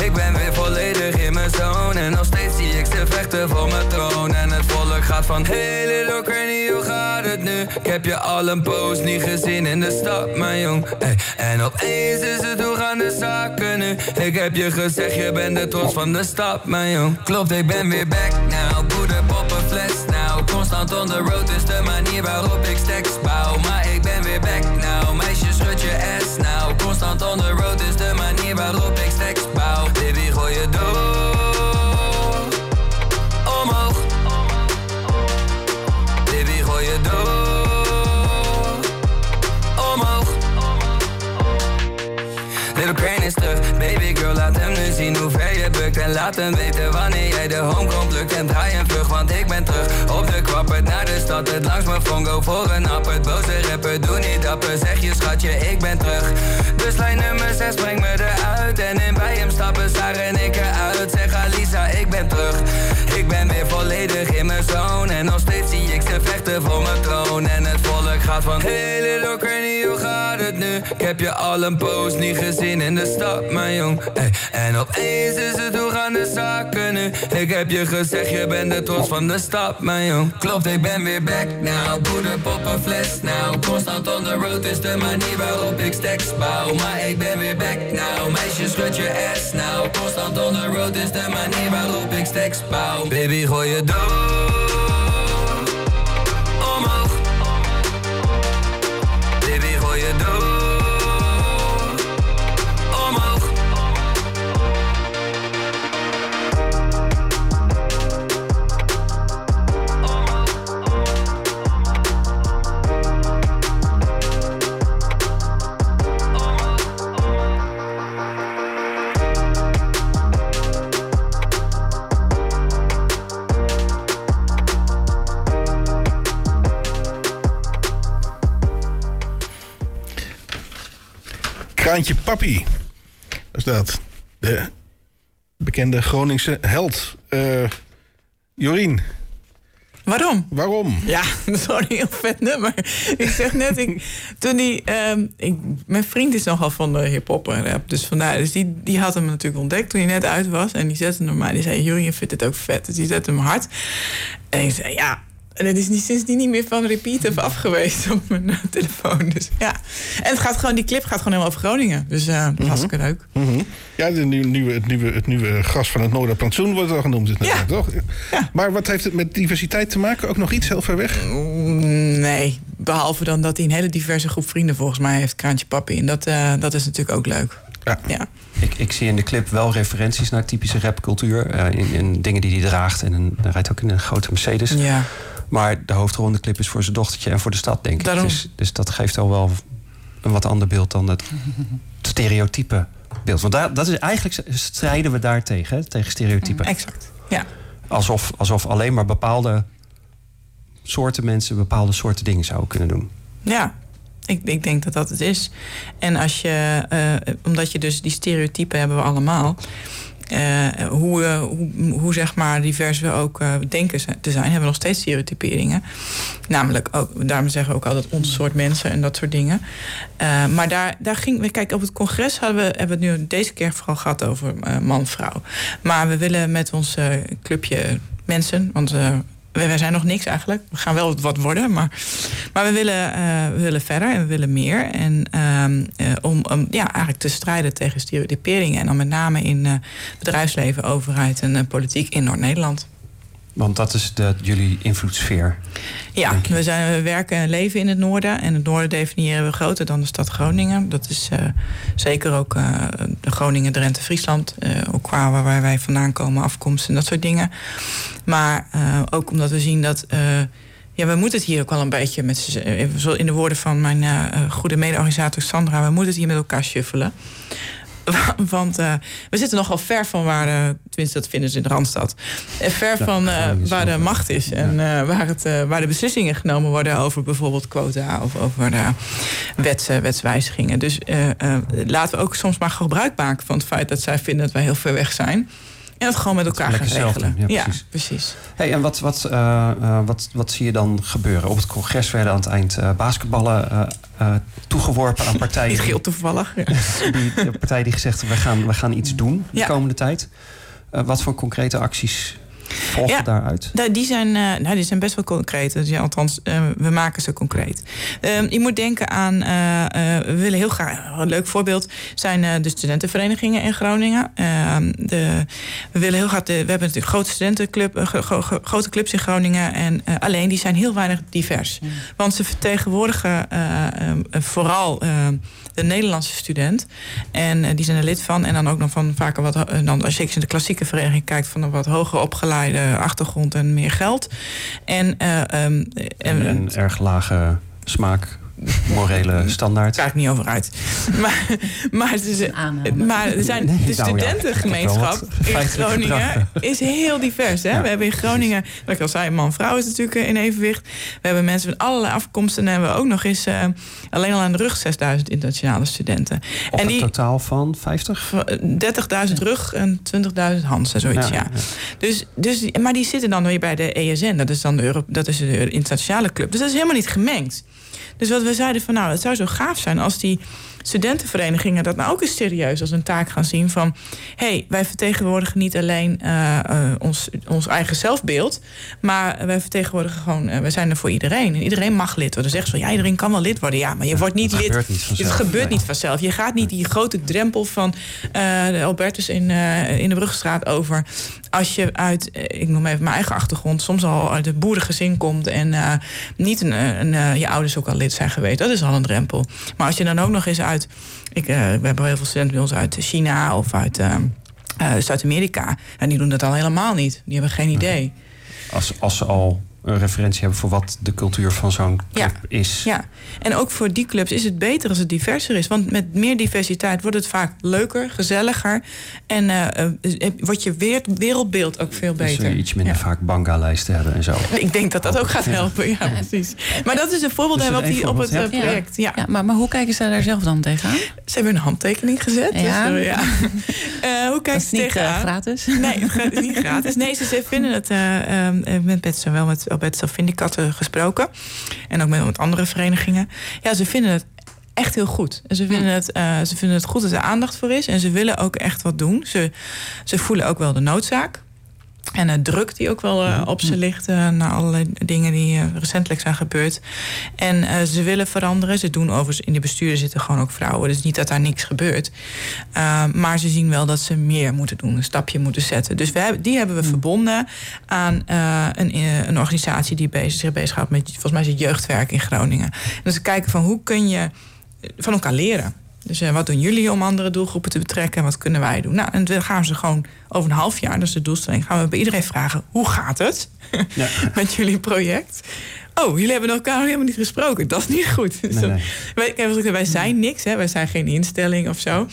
Ik ben weer volledig in mijn zone en nog steeds zie ik ze vechten voor mijn troon. En het volk gaat van, hey little Crane, hoe gaat het nu? Ik heb je al een poos niet gezien in de stad, mijn jong. Hey. En opeens is het hoe gaan de zaken nu? Ik heb je gezegd, je bent de trots van de stad, mijn jong. Klopt, ik ben weer back now. Poeder, poppen, fles now. Constant on the road is de manier waarop ik stacks bouw. Maar ik ben weer back now. Meisje, schud je ass now. Constant on the road is de manier waarop bukt En laat hem weten wanneer jij de homegrown plukt En draai een vlug, want ik ben terug Op de kwappert naar de stad, het langs mijn fongo voor een appert Boze rapper, doe niet dapper, zeg je schatje, ik ben terug. Dus lijn nummer 6, breng me eruit En in bij hem stappen, Sarah en ik eruit. Zeg Alisa, ik ben terug. Ik ben weer volledig En nog steeds zie ik ze vechten voor mijn troon. En het volk gaat van Hey little Granny, hoe gaat het nu? Ik heb je al een poos niet gezien in de stad, mijn jong. Ey, En opeens is het hoe gaan de zaken nu? Ik heb je gezegd, je bent de trots van de stad, mijn jong. Klopt, ik ben weer back now. Poeder, poppen, fles now. Constant on the road is de manier waarop ik stacks bouw. Maar ik ben weer back now. Meisje, schud je ass now. Constant on the road is de manier waarop ik stacks bouw. Baby, gooi je door Kraantje Papi. Dat is dat. De bekende Groningse held. Eh, Jorien, Waarom? waarom? Ja, dat is gewoon een heel vet nummer. Ik zeg net, ik, toen die, ehm, ik, mijn vriend is nogal van de hip-hop en rap. Dus vandaar, dus die, die had hem natuurlijk ontdekt toen hij net uit was. En die zette hem maar. Die zei: je vindt het ook vet. Dus die zette hem hard. En ik zei: Ja. En het is niet, sindsdien niet meer van repeat of af geweest op mijn eh, telefoon. Dus ja. En het gaat gewoon, die clip gaat gewoon helemaal over Groningen. Dus eh dat was hartstikke leuk. Mhm. Ja, de nieuwe, nieuwe, het, nieuwe, het nieuwe gras van het Noorderplantsoen wordt al genoemd. Ja. toch? Ja. Maar wat heeft het met diversiteit te maken? Ook nog iets heel ver weg? Mm, Nee, behalve dan dat hij een hele diverse groep vrienden volgens mij heeft, Kraantje Papi. En dat, eh, dat is natuurlijk ook leuk. Ja. Ja. Ik, ik zie in de clip wel referenties naar typische rapcultuur. eh, in, in dingen die hij draagt. En een, hij rijdt ook in een grote Mercedes. ja. Maar de hoofdrol in de clip is voor zijn dochtertje en voor de stad, denk ik. Dus, dus dat geeft al wel een wat ander beeld dan het stereotype beeld. Want daar, dat is eigenlijk strijden we daar tegen, hè, tegen stereotypen. Exact. Ja. Alsof, alsof alleen maar bepaalde soorten mensen bepaalde soorten dingen zouden kunnen doen. Ja, ik, ik denk dat dat het is. En als je, eh, omdat je dus die stereotypen hebben we allemaal. Eh, hoe, eh, hoe, hoe zeg maar divers we ook eh, denken te zijn, hebben we nog steeds stereotyperingen. Namelijk ook, daarom zeggen we ook altijd ons soort mensen en dat soort dingen. Maar daar, daar ging we, kijk, op het congres hadden we, hebben we het nu deze keer vooral gehad over man-vrouw. Maar we willen met ons clubje mensen, want wij, zijn nog niks eigenlijk. We gaan wel wat worden, maar, maar we, willen, eh, willen verder en we willen meer. En ehm, eh, om, ja, eigenlijk te strijden tegen stereotyperingen. En dan met name in eh, bedrijfsleven, overheid en politiek in Noord-Nederland. Want dat is de, jullie invloedssfeer. Ja, we, zijn, we werken en leven in het noorden. En het noorden definiëren we groter dan de stad Groningen. Dat is eh, zeker ook eh, de Groningen, Drenthe, Friesland. eh, ook qua waar wij- vandaan komen, afkomst en dat soort dingen. Maar ook omdat we zien dat... ja, we moeten het hier ook wel een beetje met in de woorden van mijn goede mede-organisator Sandra, we moeten het hier met elkaar shuffelen. Want eh, we zitten nogal ver van waar, eh, tenminste dat vinden ze in de Randstad, eh, ver Ja, van waar de macht is. En waar, het, waar de beslissingen genomen worden over bijvoorbeeld quota of over de wets, wetswijzigingen. Dus laten we ook soms maar gebruik maken van het feit dat zij vinden dat wij heel ver weg zijn. En dat gewoon met elkaar gaan regelen. doen, ja, ja, precies. precies. Hey, en wat, wat, eh, eh, wat, wat zie je dan gebeuren? Op het congres werden aan het eind eh, basketballen toegeworpen aan partijen. Niet heel toevallig. Ja. die, de partij die gezegd heeft, we gaan, we gaan iets doen de Ja. komende tijd. Wat voor concrete acties volgen Ja. daaruit? Die, zijn, eh, nou, die zijn best wel concreet. Dus ja, althans, eh, we maken ze concreet. Ehm, je moet denken aan, eh, eh, we willen heel graag, een leuk voorbeeld zijn eh, de studentenverenigingen in Groningen. Ehm, de, we willen heel graag, de, we hebben natuurlijk grote studentenclub, gro- gro- grote clubs in Groningen. En alleen die zijn heel weinig divers. Want ze vertegenwoordigen eh, eh, vooral eh, de Nederlandse student. En die zijn er lid van. En dan ook nog van vaker wat, dan, als je in de klassieke vereniging kijkt, van een wat hoger opgeleide achtergrond en meer geld. En, eh, ehm, En, en, een erg lage smaak, morele standaard. Kijk niet over uit. Maar, maar, het is, aanname. maar er zijn, Nee, de nou ja, studentengemeenschap ik in Groningen is heel divers. Hè? Ja, we hebben in Groningen, wat ik al zei, man-vrouw is natuurlijk eh, in evenwicht. We hebben mensen van allerlei afkomsten. En hebben we ook nog eens eh, alleen al aan de rug 6000 internationale studenten. Op en een die totaal van 50? 30.000 rug en 20.000 Hans en zoiets, ja. Dus, dus, maar die zitten dan weer bij de ESN. Dat is dan de, Euro, dat is de internationale club. Dus dat is helemaal niet gemengd. Dus wat we zeiden van nou, het zou zo gaaf zijn als die studentenverenigingen dat nou ook eens serieus als een taak gaan zien van hé, hey, wij vertegenwoordigen niet alleen uh, uh, ons, ons eigen zelfbeeld, maar wij vertegenwoordigen gewoon, uh, wij zijn er voor iedereen. En iedereen mag lid worden. Dan zeggen ze van ja, iedereen kan wel lid worden. Ja, maar je wordt niet lid. Gebeurt niet vanzelf. het gebeurt Nee. niet vanzelf. Je gaat niet die grote drempel van de Albertus in, in de Brugstraat over. Als je uit, ik noem even mijn eigen achtergrond, soms al uit het boerengezin komt en niet een, een, je ouders ook al lid zijn geweest. Dat is al een drempel. Maar als je dan ook nog eens uit ik, uh, we hebben heel veel studenten bij ons uit China of uit uh, uh, Zuid-Amerika. En die doen dat al helemaal niet. Die hebben geen idee. Als, als ze al een referentie hebben voor wat de cultuur van zo'n club ja. is. Ja, en ook voor die clubs is het beter als het diverser is. Want met meer diversiteit wordt het vaak leuker, gezelliger. En uh, wordt je wereldbeeld ook veel dus beter. iets minder ja. vaak banga-lijsten hebben en zo. Ik denk dat dat ook gaat helpen, ja, precies. Maar dat is een voorbeeld dat op, die, op het project. Ja. Ja, maar, maar hoe kijken ze daar zelf dan tegenaan? Ze hebben een handtekening gezet. Ja. Dus, uh, ja. Uh, hoe kijken ze niet tegenaan? gratis? Nee, het is niet gratis. Nee, ze, ze vinden het uh, met Bets wel met Alberto Vindicat gesproken. En ook met, met andere verenigingen. Ja, ze vinden het echt heel goed. En ze vinden, het, uh, ze vinden het goed dat er aandacht voor is. En ze willen ook echt wat doen. Ze, ze voelen ook wel de noodzaak. En de druk die ook wel uh, op ze ligt uh, na allerlei dingen die uh, recentelijk zijn gebeurd. En ze willen veranderen. Ze doen overigens in de besturen zitten gewoon ook vrouwen. Dus niet dat daar niks gebeurt. maar ze zien wel dat ze meer moeten doen, een stapje moeten zetten. Dus we hebben, die hebben we verbonden aan een, een, organisatie die bezig, zich bezighoudt met volgens mij is het jeugdwerk in Groningen. En dus kijken van hoe kun je van elkaar leren. Dus uh, wat doen jullie om andere doelgroepen te betrekken en wat kunnen wij doen? Nou, en dan gaan ze gewoon over een half jaar, dat is de doelstelling, gaan we bij iedereen vragen: hoe gaat het ja. met jullie project? Oh, jullie hebben elkaar helemaal niet gesproken. Dat is niet goed. Nee, nee. Wij, kijk, wij zijn niks, hè? wij zijn geen instelling of zo.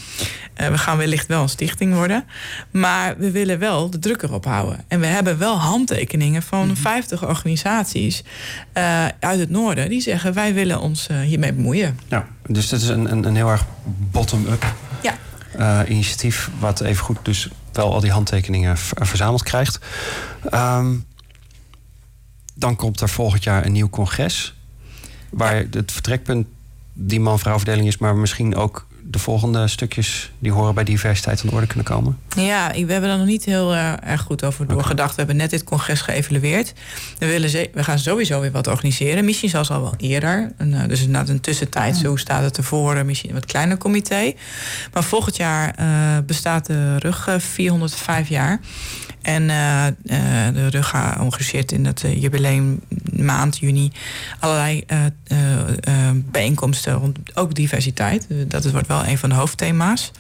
Uh, we gaan wellicht wel een stichting worden. Maar we willen wel de druk erop houden. En we hebben wel handtekeningen van Mhm. mm -hmm. 50 organisaties uh, uit het noorden die zeggen: wij willen ons hiermee bemoeien. Ja, dus dat is een, een, een heel erg bottom-up ja. uh, initiatief, wat even goed dus wel al die handtekeningen verzameld krijgt. Um, dan komt er volgend jaar een nieuw congres. Waar het vertrekpunt die man-vrouw verdeling is, maar misschien ook de volgende stukjes die horen bij diversiteit aan de orde kunnen komen? Ja, we hebben er nog niet heel uh, erg goed over doorgedacht. Okay. We hebben net dit congres geëvalueerd. We, willen we gaan sowieso weer wat organiseren. Misschien zelfs al wel eerder. En, uh, dus na een tussentijd, hoe staat het ervoor? Misschien een wat kleiner comité. Maar volgend jaar uh, bestaat de RUG 405 jaar. En uh, uh, de RUGA organiseert in dat uh, jubileum maand juni allerlei bijeenkomsten rond ook diversiteit. dat wordt wel een van de hoofdthema's.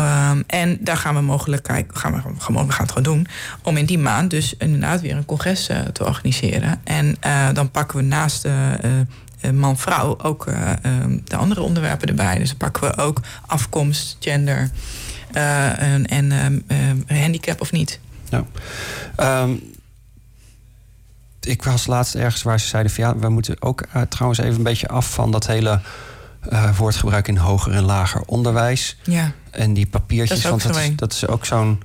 Um, en daar gaan we mogelijk kijken, gaan we, we gaan het gewoon doen, om in die maand dus inderdaad weer een congres te organiseren. En dan pakken we naast man-vrouw ook de andere onderwerpen erbij. Dus dan pakken we ook afkomst, gender en, en handicap of niet. Ja. Um, ik was laatst ergens waar ze zeiden van ja, we moeten ook uh, trouwens even een beetje af van dat hele uh, woordgebruik in hoger en lager onderwijs. Ja. En die papiertjes, dat want dat is, dat is ook zo'n.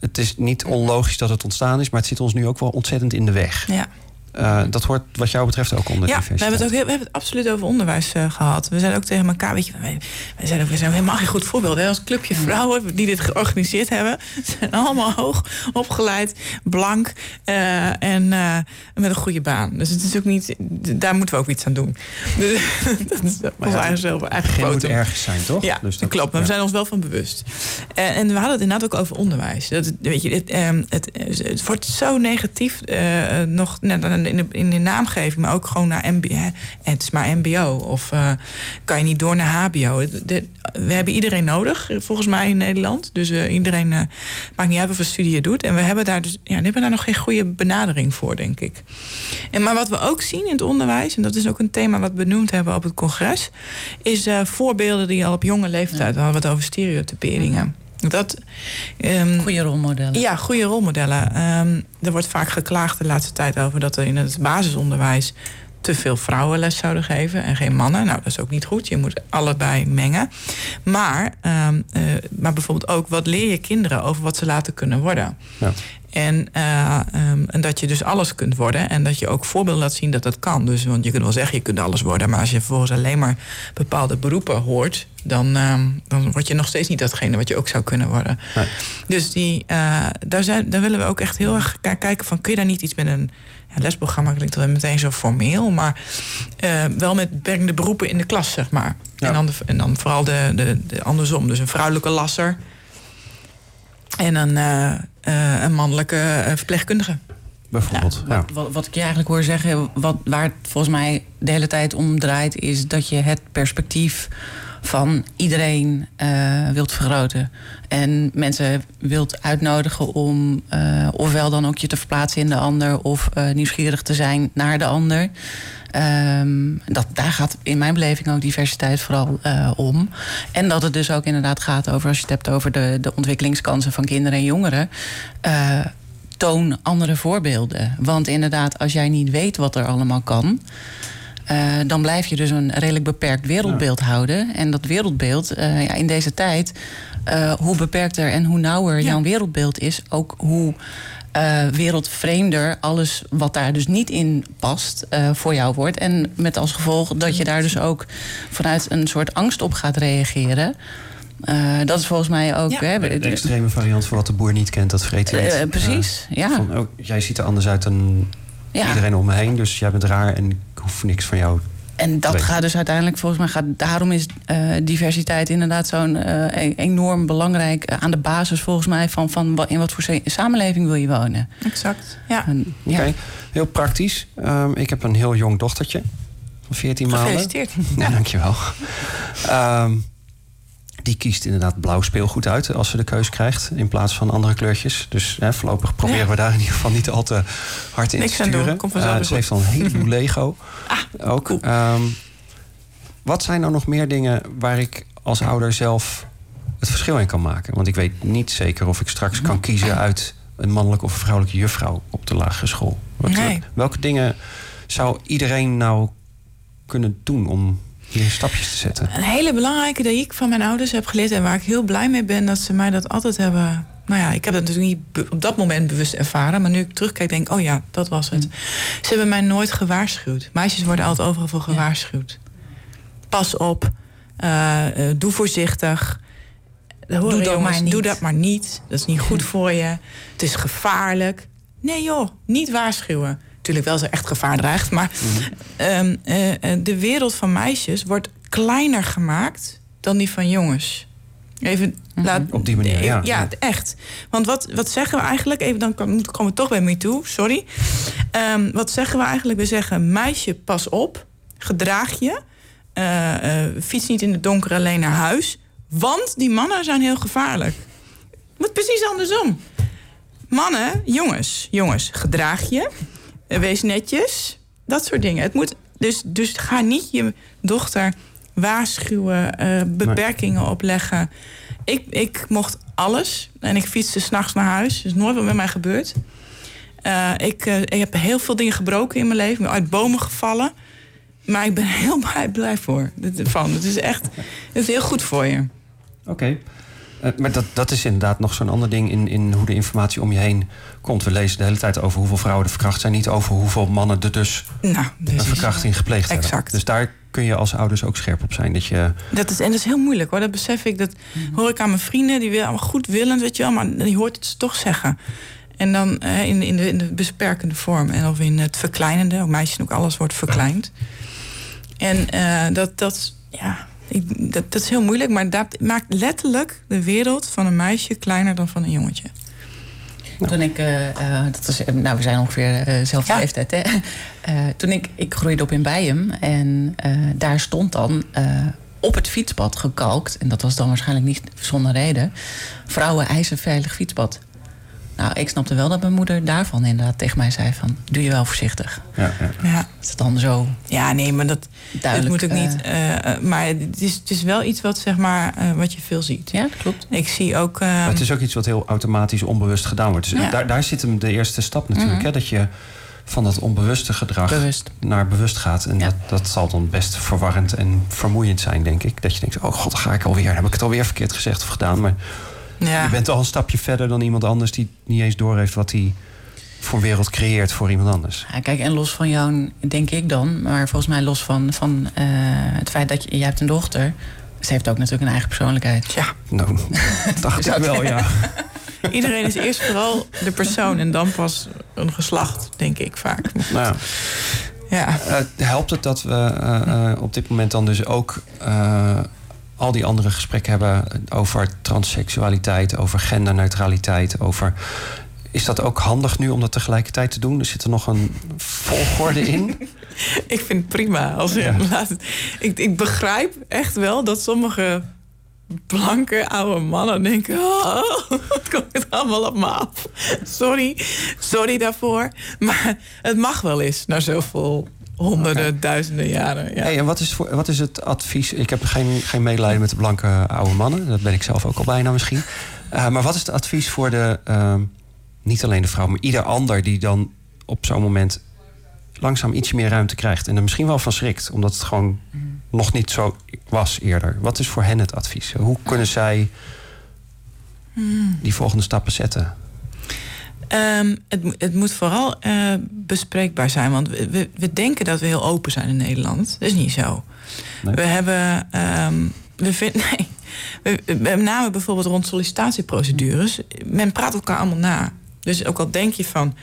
Het is niet onlogisch dat het ontstaan is, maar het zit ons nu ook wel ontzettend in de weg. Ja. Uh, dat hoort wat jou betreft ook onder ja, diversiteit. we hebben het ook heel, we hebben het absoluut over onderwijs uh, gehad. We zijn ook tegen elkaar, weet je, wij, wij zijn, ook, we zijn helemaal geen goed voorbeeld. Hè? Als clubje vrouwen die dit georganiseerd hebben, zijn allemaal hoog opgeleid, blank uh, en met een goede baan. Dus het is ook niet, daar moeten we ook iets aan doen. Dus, dat is ons eigen zelf eigen Geen moet ergens zijn, toch? Ja, dus dat klopt. Maar ja. we zijn ons wel van bewust. En, en we hadden het inderdaad ook over onderwijs. Dat, weet je, het, um, het, het wordt zo negatief nog. Nou, in de, in de naamgeving, maar ook gewoon naar MBO. Het is maar MBO. Of uh, kan je niet door naar HBO. De, we hebben iedereen nodig, volgens mij in Nederland. Dus uh, iedereen uh, maakt niet uit wat voor studie je doet. En we hebben daar dus ja, we hebben daar nog geen goede benadering voor, denk ik. En maar wat we ook zien in het onderwijs, en dat is ook een thema wat we benoemd hebben op het congres, is voorbeelden die al op jonge leeftijd ja. hadden wat over stereotyperingen. Dat, um, goede rolmodellen. Ja, goede rolmodellen. Um, er wordt vaak geklaagd de laatste tijd over dat er in het basisonderwijs te veel vrouwen les zouden geven en geen mannen. Nou, dat is ook niet goed. Je moet allebei mengen. Maar, um, uh, maar bijvoorbeeld ook, wat leer je kinderen over wat ze later kunnen worden? Ja. En, eh, ehm, en dat je dus alles kunt worden. En dat je ook voorbeelden laat zien dat dat kan. Dus, want je kunt wel zeggen, je kunt alles worden. Maar als je vervolgens alleen maar bepaalde beroepen hoort... dan, ehm, dan word je nog steeds niet datgene wat je ook zou kunnen worden. Nee. Dus die, eh, daar, zijn, daar willen we ook echt heel erg kijken van... kun je daar niet iets met een ja, lesprogramma klinkt wel meteen zo formeel... maar eh, wel met beperkende beroepen in de klas, zeg maar. Ja. En, dan de, en dan vooral de, de, de andersom. Dus een vrouwelijke lasser en een, eh, eh, een mannelijke eh, verpleegkundige. Bijvoorbeeld. Ja. Wat, wat, wat ik je eigenlijk hoor zeggen, wat, waar het volgens mij de hele tijd om draait, is dat je het perspectief van iedereen eh, wilt vergroten. En mensen wilt uitnodigen om eh, ofwel dan ook je te verplaatsen in de ander of eh, nieuwsgierig te zijn naar de ander. Ehm, dat, daar gaat in mijn beleving ook diversiteit vooral eh, om. En dat het dus ook inderdaad gaat over, als je het hebt over de, de ontwikkelingskansen van kinderen en jongeren. eh, toon andere voorbeelden. Want inderdaad, als jij niet weet wat er allemaal kan. eh, dan blijf je dus een redelijk beperkt wereldbeeld houden. En dat wereldbeeld, ja, in deze tijd, eh, hoe beperkter en hoe nauwer Ja. jouw wereldbeeld is, ook hoe eh, wereldvreemder alles wat daar dus niet in past eh, voor jou wordt. En met als gevolg dat je daar dus ook vanuit een soort angst op gaat reageren. Eh, dat is volgens mij ook. Ja. hè, De extreme variant van wat de boer niet kent, dat vreet hij precies, ja. Van, oh, jij ziet er anders uit dan ja. iedereen om me heen, dus jij bent raar en ik hoef niks van jou. En dat gaat dus uiteindelijk, volgens mij, gaat, daarom is eh, diversiteit inderdaad zo'n eh, e- enorm belangrijk eh, aan de basis, volgens mij, van, van in wat voor sa- samenleving wil je wonen. Exact. Ja. Oké, ja. heel praktisch. Ehm, ik heb een heel jong dochtertje van 14 maanden. Gefeliciteerd. Ja, dankjewel. Ehm, die kiest inderdaad blauw speelgoed uit als ze de keus krijgt in plaats van andere kleurtjes. Dus hè, voorlopig proberen Ja. we daar in ieder geval niet al te hard in Niks te sturen. komt Eh, weer ze heeft al een heleboel Lego. ook. cool. Ehm, wat zijn nou nog meer dingen waar ik als ouder zelf het verschil in kan maken? Want ik weet niet zeker of ik straks kan kiezen uit een mannelijke of een vrouwelijke juffrouw op de lagere school. Wat, Nee. Welke dingen zou iedereen nou kunnen doen om hier stapjes te zetten? Een hele belangrijke die ik van mijn ouders heb geleerd... en waar ik heel blij mee ben dat ze mij dat altijd hebben... Nou ja, ik heb dat natuurlijk niet op dat moment bewust ervaren... maar nu ik terugkijk denk ik, oh ja, dat was het. Ze hebben mij nooit gewaarschuwd. Meisjes worden altijd overal voor gewaarschuwd. Pas op, eh, eh, doe voorzichtig... Hoor, Doe dat jongens, maar niet. Doe dat maar niet. Dat is niet goed voor je. Het is gevaarlijk. Nee joh, niet waarschuwen. Natuurlijk wel er echt gevaar dreigt. Maar ehm, eh, eh, de wereld van meisjes wordt kleiner gemaakt dan die van jongens. Even laat, Op die manier, ja. Ja, echt. Want wat, wat zeggen we eigenlijk? Even, dan kom- komen we toch bij me toe, sorry. Ehm, wat zeggen we eigenlijk? We zeggen, meisje, pas op. Gedraag je. eh, fiets niet in het donker alleen naar huis. Want die mannen zijn heel gevaarlijk. Moet precies andersom. Mannen, jongens, jongens, gedraag je. Eh, Wees netjes. Dat soort dingen. Het moet, dus, dus ga niet je dochter waarschuwen, eh, beperkingen opleggen. Ik, ik mocht alles en ik fietste s'nachts naar huis. Is nooit wat met mij gebeurd. Eh, ik, ik heb heel veel dingen gebroken in mijn leven. Ik ben uit bomen gevallen. Maar ik ben heel blij, blij voor. Van. Het is echt het is heel goed voor je. Oké. Eh, maar dat, dat is inderdaad nog zo'n ander ding in, in hoe de informatie om je heen komt. We lezen de hele tijd over hoeveel vrouwen er verkracht zijn, niet over hoeveel mannen er dus Nou, dus een verkrachting gepleegd hebben. Exact. Dus daar kun je als ouders ook scherp op zijn. Dat je, Dat is, en dat is heel moeilijk hoor. Dat besef ik. Dat hoor ik aan mijn vrienden. Die willen allemaal goed willend, weet je wel. Maar die hoort het ze toch zeggen. En dan eh, in, in, de, in de besperkende vorm. En of in het verkleinende. Ook meisjes ook alles wordt verkleind. En eh, dat, dat, ja, ik, dat, dat is heel moeilijk. Maar dat maakt letterlijk de wereld van een meisje kleiner dan van een jongetje. Toen ik, eh, eh, dat was, eh, nou we zijn ongeveer eh, dezelfde Ja. leeftijd, hè? Eh, toen ik, ik groeide op in Bijem en eh, daar stond dan eh, op het fietspad gekalkt, en dat was dan waarschijnlijk niet zonder reden, vrouwen eisen veilig fietspad. Nou, ik snapte wel dat mijn moeder daarvan inderdaad tegen mij zei van, doe je wel voorzichtig. ja, ja. Ja, is dan zo ja nee, maar dat, duidelijk. dat moet ook eh, niet. eh, eh, maar het is, het is wel iets wat, zeg maar, eh, wat je veel ziet. ja, dat klopt. Ik zie ook. Maar eh, het is ook iets wat heel automatisch onbewust gedaan wordt. Dus Ja. daar, daar zit hem de eerste stap natuurlijk. Mhm. hè, dat je van dat onbewuste gedrag Bewust. naar bewust gaat. En Ja. dat, dat zal dan best verwarrend en vermoeiend zijn, denk ik. Dat je denkt, oh god, dan ga ik alweer. Dan heb ik het alweer verkeerd gezegd of gedaan. Maar Ja. Je bent al een stapje verder dan iemand anders die niet eens doorheeft wat hij voor wereld creëert voor iemand anders. Ja, kijk, en los van jou, denk ik dan, maar volgens mij los van, van eh, het feit dat je, je hebt een dochter. Ze heeft ook natuurlijk een eigen persoonlijkheid. Ja, Nou, dacht ik wel, ja. iedereen is eerst vooral de persoon en dan pas een geslacht, denk ik vaak. Nou, ja. Eh, helpt het dat we eh, eh, op dit moment dan dus ook eh, al die andere gesprekken hebben over transseksualiteit, over genderneutraliteit, over. Is dat ook handig nu om dat tegelijkertijd te doen? Er zit er nog een volgorde in. Ik vind het prima. Als Ja. laat het- ik, ik begrijp echt wel dat sommige blanke oude mannen denken... Oh, wat komt het allemaal op me af? Sorry, sorry daarvoor. Maar het mag wel eens na zoveel honderden, duizenden jaren. Ja. Hey, en wat is, voor, wat is het advies? Ik heb geen, geen medelijden met de blanke oude mannen. Dat ben ik zelf ook al bijna misschien. Eh, maar wat is het advies voor de, ehm, niet alleen de vrouw, maar ieder ander die dan op zo'n moment langzaam iets meer ruimte krijgt en er misschien wel van schrikt, omdat het gewoon nog niet zo was eerder. Wat is voor hen het advies? Hoe kunnen zij die volgende stappen zetten? Ehm, het, het moet vooral eh, bespreekbaar zijn. Want we, we, we denken dat we heel open zijn in Nederland. Dat is niet zo. Nee. We hebben. ehm, we vinden. Nee. We, met name bijvoorbeeld rond sollicitatieprocedures. Men praat elkaar allemaal na. Dus ook al denk je van.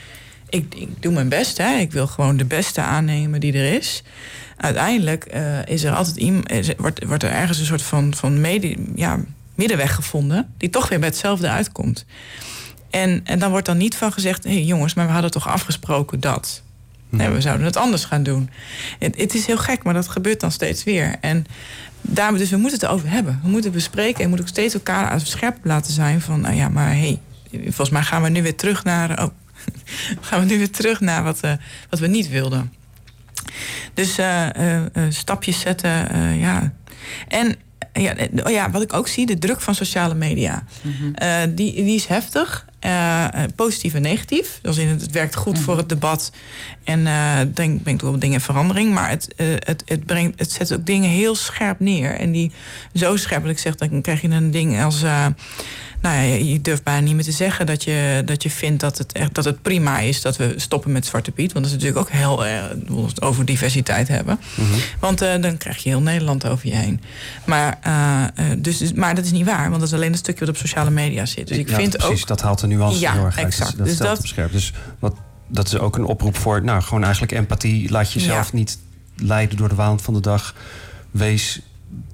Ik, ik doe mijn best, hè. ik wil gewoon de beste aannemen die er is. Uiteindelijk eh, is er altijd iemand, is wordt, wordt er ergens een soort van, van medi, ja, middenweg gevonden, die toch weer bij hetzelfde uitkomt. En, en dan wordt dan niet van gezegd: hé hey jongens, maar we hadden toch afgesproken dat. Nee, we zouden het anders gaan doen. Het, het is heel gek, maar dat gebeurt dan steeds weer. En daar, dus we moeten het erover hebben. We moeten bespreken en moeten ook steeds elkaar aan het scherp laten zijn van: nou ja, maar hé, hey, volgens mij gaan we nu weer terug naar. Oh, gaan we nu weer terug naar wat, eh, wat we niet wilden. Dus eh, eh, stapjes zetten, ja. En ja, oh ja, wat ik ook zie, de druk van sociale media. Eh, die, die is heftig. Eh, eh, positief en negatief. Dus in het, het werkt goed voor het debat. En eh denk, brengt wel dingen in verandering. Maar het, het, het, brengt, het zet ook dingen heel scherp neer. En die zo scherp dat ik zeg, dan krijg je een ding als. Eh, nou ja, je durft bijna niet meer te zeggen dat je, dat je vindt dat het, echt, dat het prima is dat we stoppen met Zwarte Piet. Want dat is natuurlijk ook heel erg het over diversiteit hebben. Want eh, dan krijg je heel Nederland over je heen. Maar, eh, eh, dus, dus- maar dat is niet waar, want dat is alleen een stukje wat op sociale media zit. Dus ik Ja, vind precies, ook. dat haalt de nuance Ja, heel erg uit. exact. Dat, Dus stelt dat- het op scherp. Dus wat, dat is ook een oproep voor, nou, gewoon eigenlijk empathie. Laat jezelf Ja. niet leiden door de waan van de dag. Wees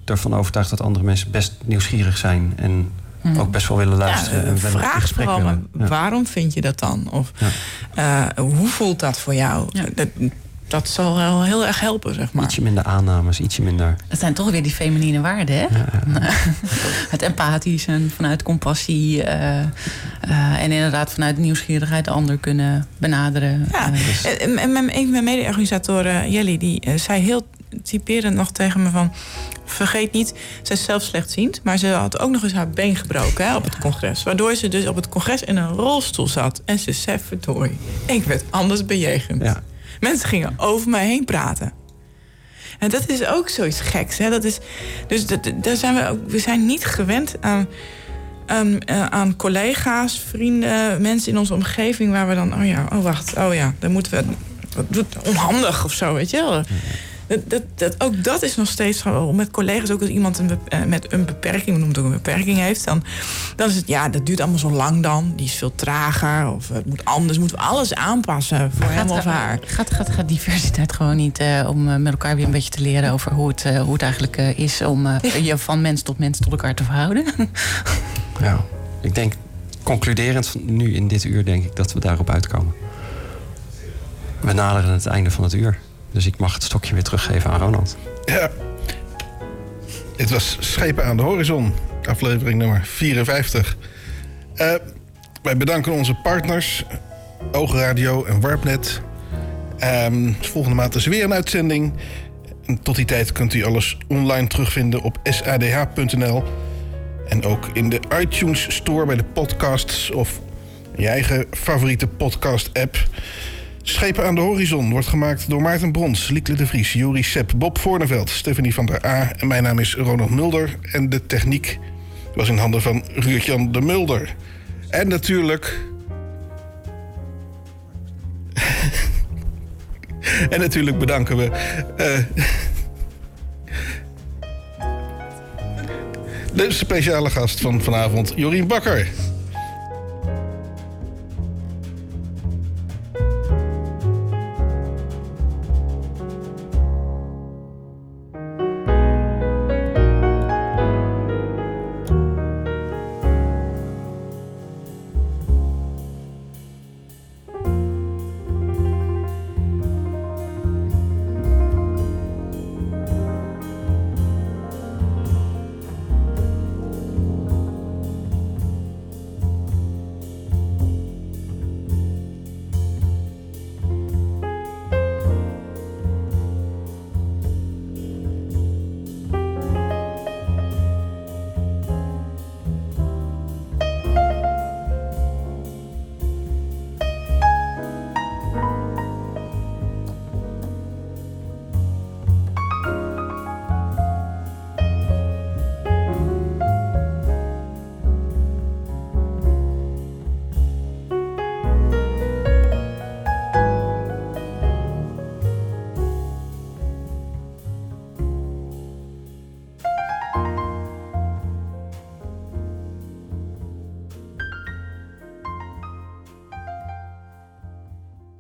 ervan overtuigd dat andere mensen best nieuwsgierig zijn. En ook best wel willen Mhm. Ja, luisteren. en vraag gesprek vooral, maar willen. Ja. waarom vind je dat dan? Of Ja. eh, hoe voelt dat voor jou? Ja. Dat, dat zal wel heel erg helpen, zeg maar. Ietsje minder aannames, ietsje minder... Het zijn toch weer die feminine waarden, hè? Het empathisch en vanuit compassie. eh, eh, en inderdaad vanuit nieuwsgierigheid de ander kunnen benaderen. Ja, en, en mijn, een van mijn mede-organisatoren, Jelly, die zei heel typerend nog tegen me van... vergeet niet, zij is zelf slechtziend... maar ze had ook nog eens haar been gebroken hè, op het congres. Waardoor ze dus op het congres in een rolstoel zat. En ze zei, verdorie, ik werd anders bejegend. Ja. Mensen gingen over mij heen praten. En dat is ook zoiets geks. Hè? Dat is, dus dat, daar zijn we, ook, we zijn niet gewend aan, eh, aan collega's, vrienden, mensen in onze omgeving waar we dan, oh ja, oh wacht, oh ja, dan moeten we, wat doet onhandig of zo, weet je wel. Dat, dat, ook dat is nog steeds gewoon met collega's, ook als iemand een, eh, met een beperking, we noemen het ook een beperking heeft, dan, dan is het ja, dat duurt allemaal zo lang dan, die is veel trager of het moet anders, moeten we alles aanpassen voor hem of haar. Gaat, gaat, gaat diversiteit gewoon niet eh, om eh, met elkaar weer een beetje te leren over hoe het, hoe het eigenlijk is om eh, je van mens tot mens tot elkaar te verhouden? Ja, ik denk, concluderend van nu in dit uur, denk ik dat we daarop uitkomen. We naderen het einde van het uur. Dus ik mag het stokje weer teruggeven aan Ronald. Ja. Dit was Schepen aan de Horizon, aflevering nummer 54. Eh, wij bedanken onze partners, Oogradio en Warpnet. Ehm, volgende maand is weer een uitzending. En tot die tijd kunt u alles online terugvinden op sadh.nl. En ook in de iTunes Store bij de podcasts of je eigen favoriete podcast-app. Schepen aan de horizon wordt gemaakt door Maarten Brons, Liekle de Vries, Juri Sepp, Bob Voorneveld, Stephanie van der A. En mijn naam is Ronald Mulder. En de techniek was in handen van Ruurtjan de Mulder. En natuurlijk. en natuurlijk bedanken we. Eh, de speciale gast van vanavond, Jorien Bakker.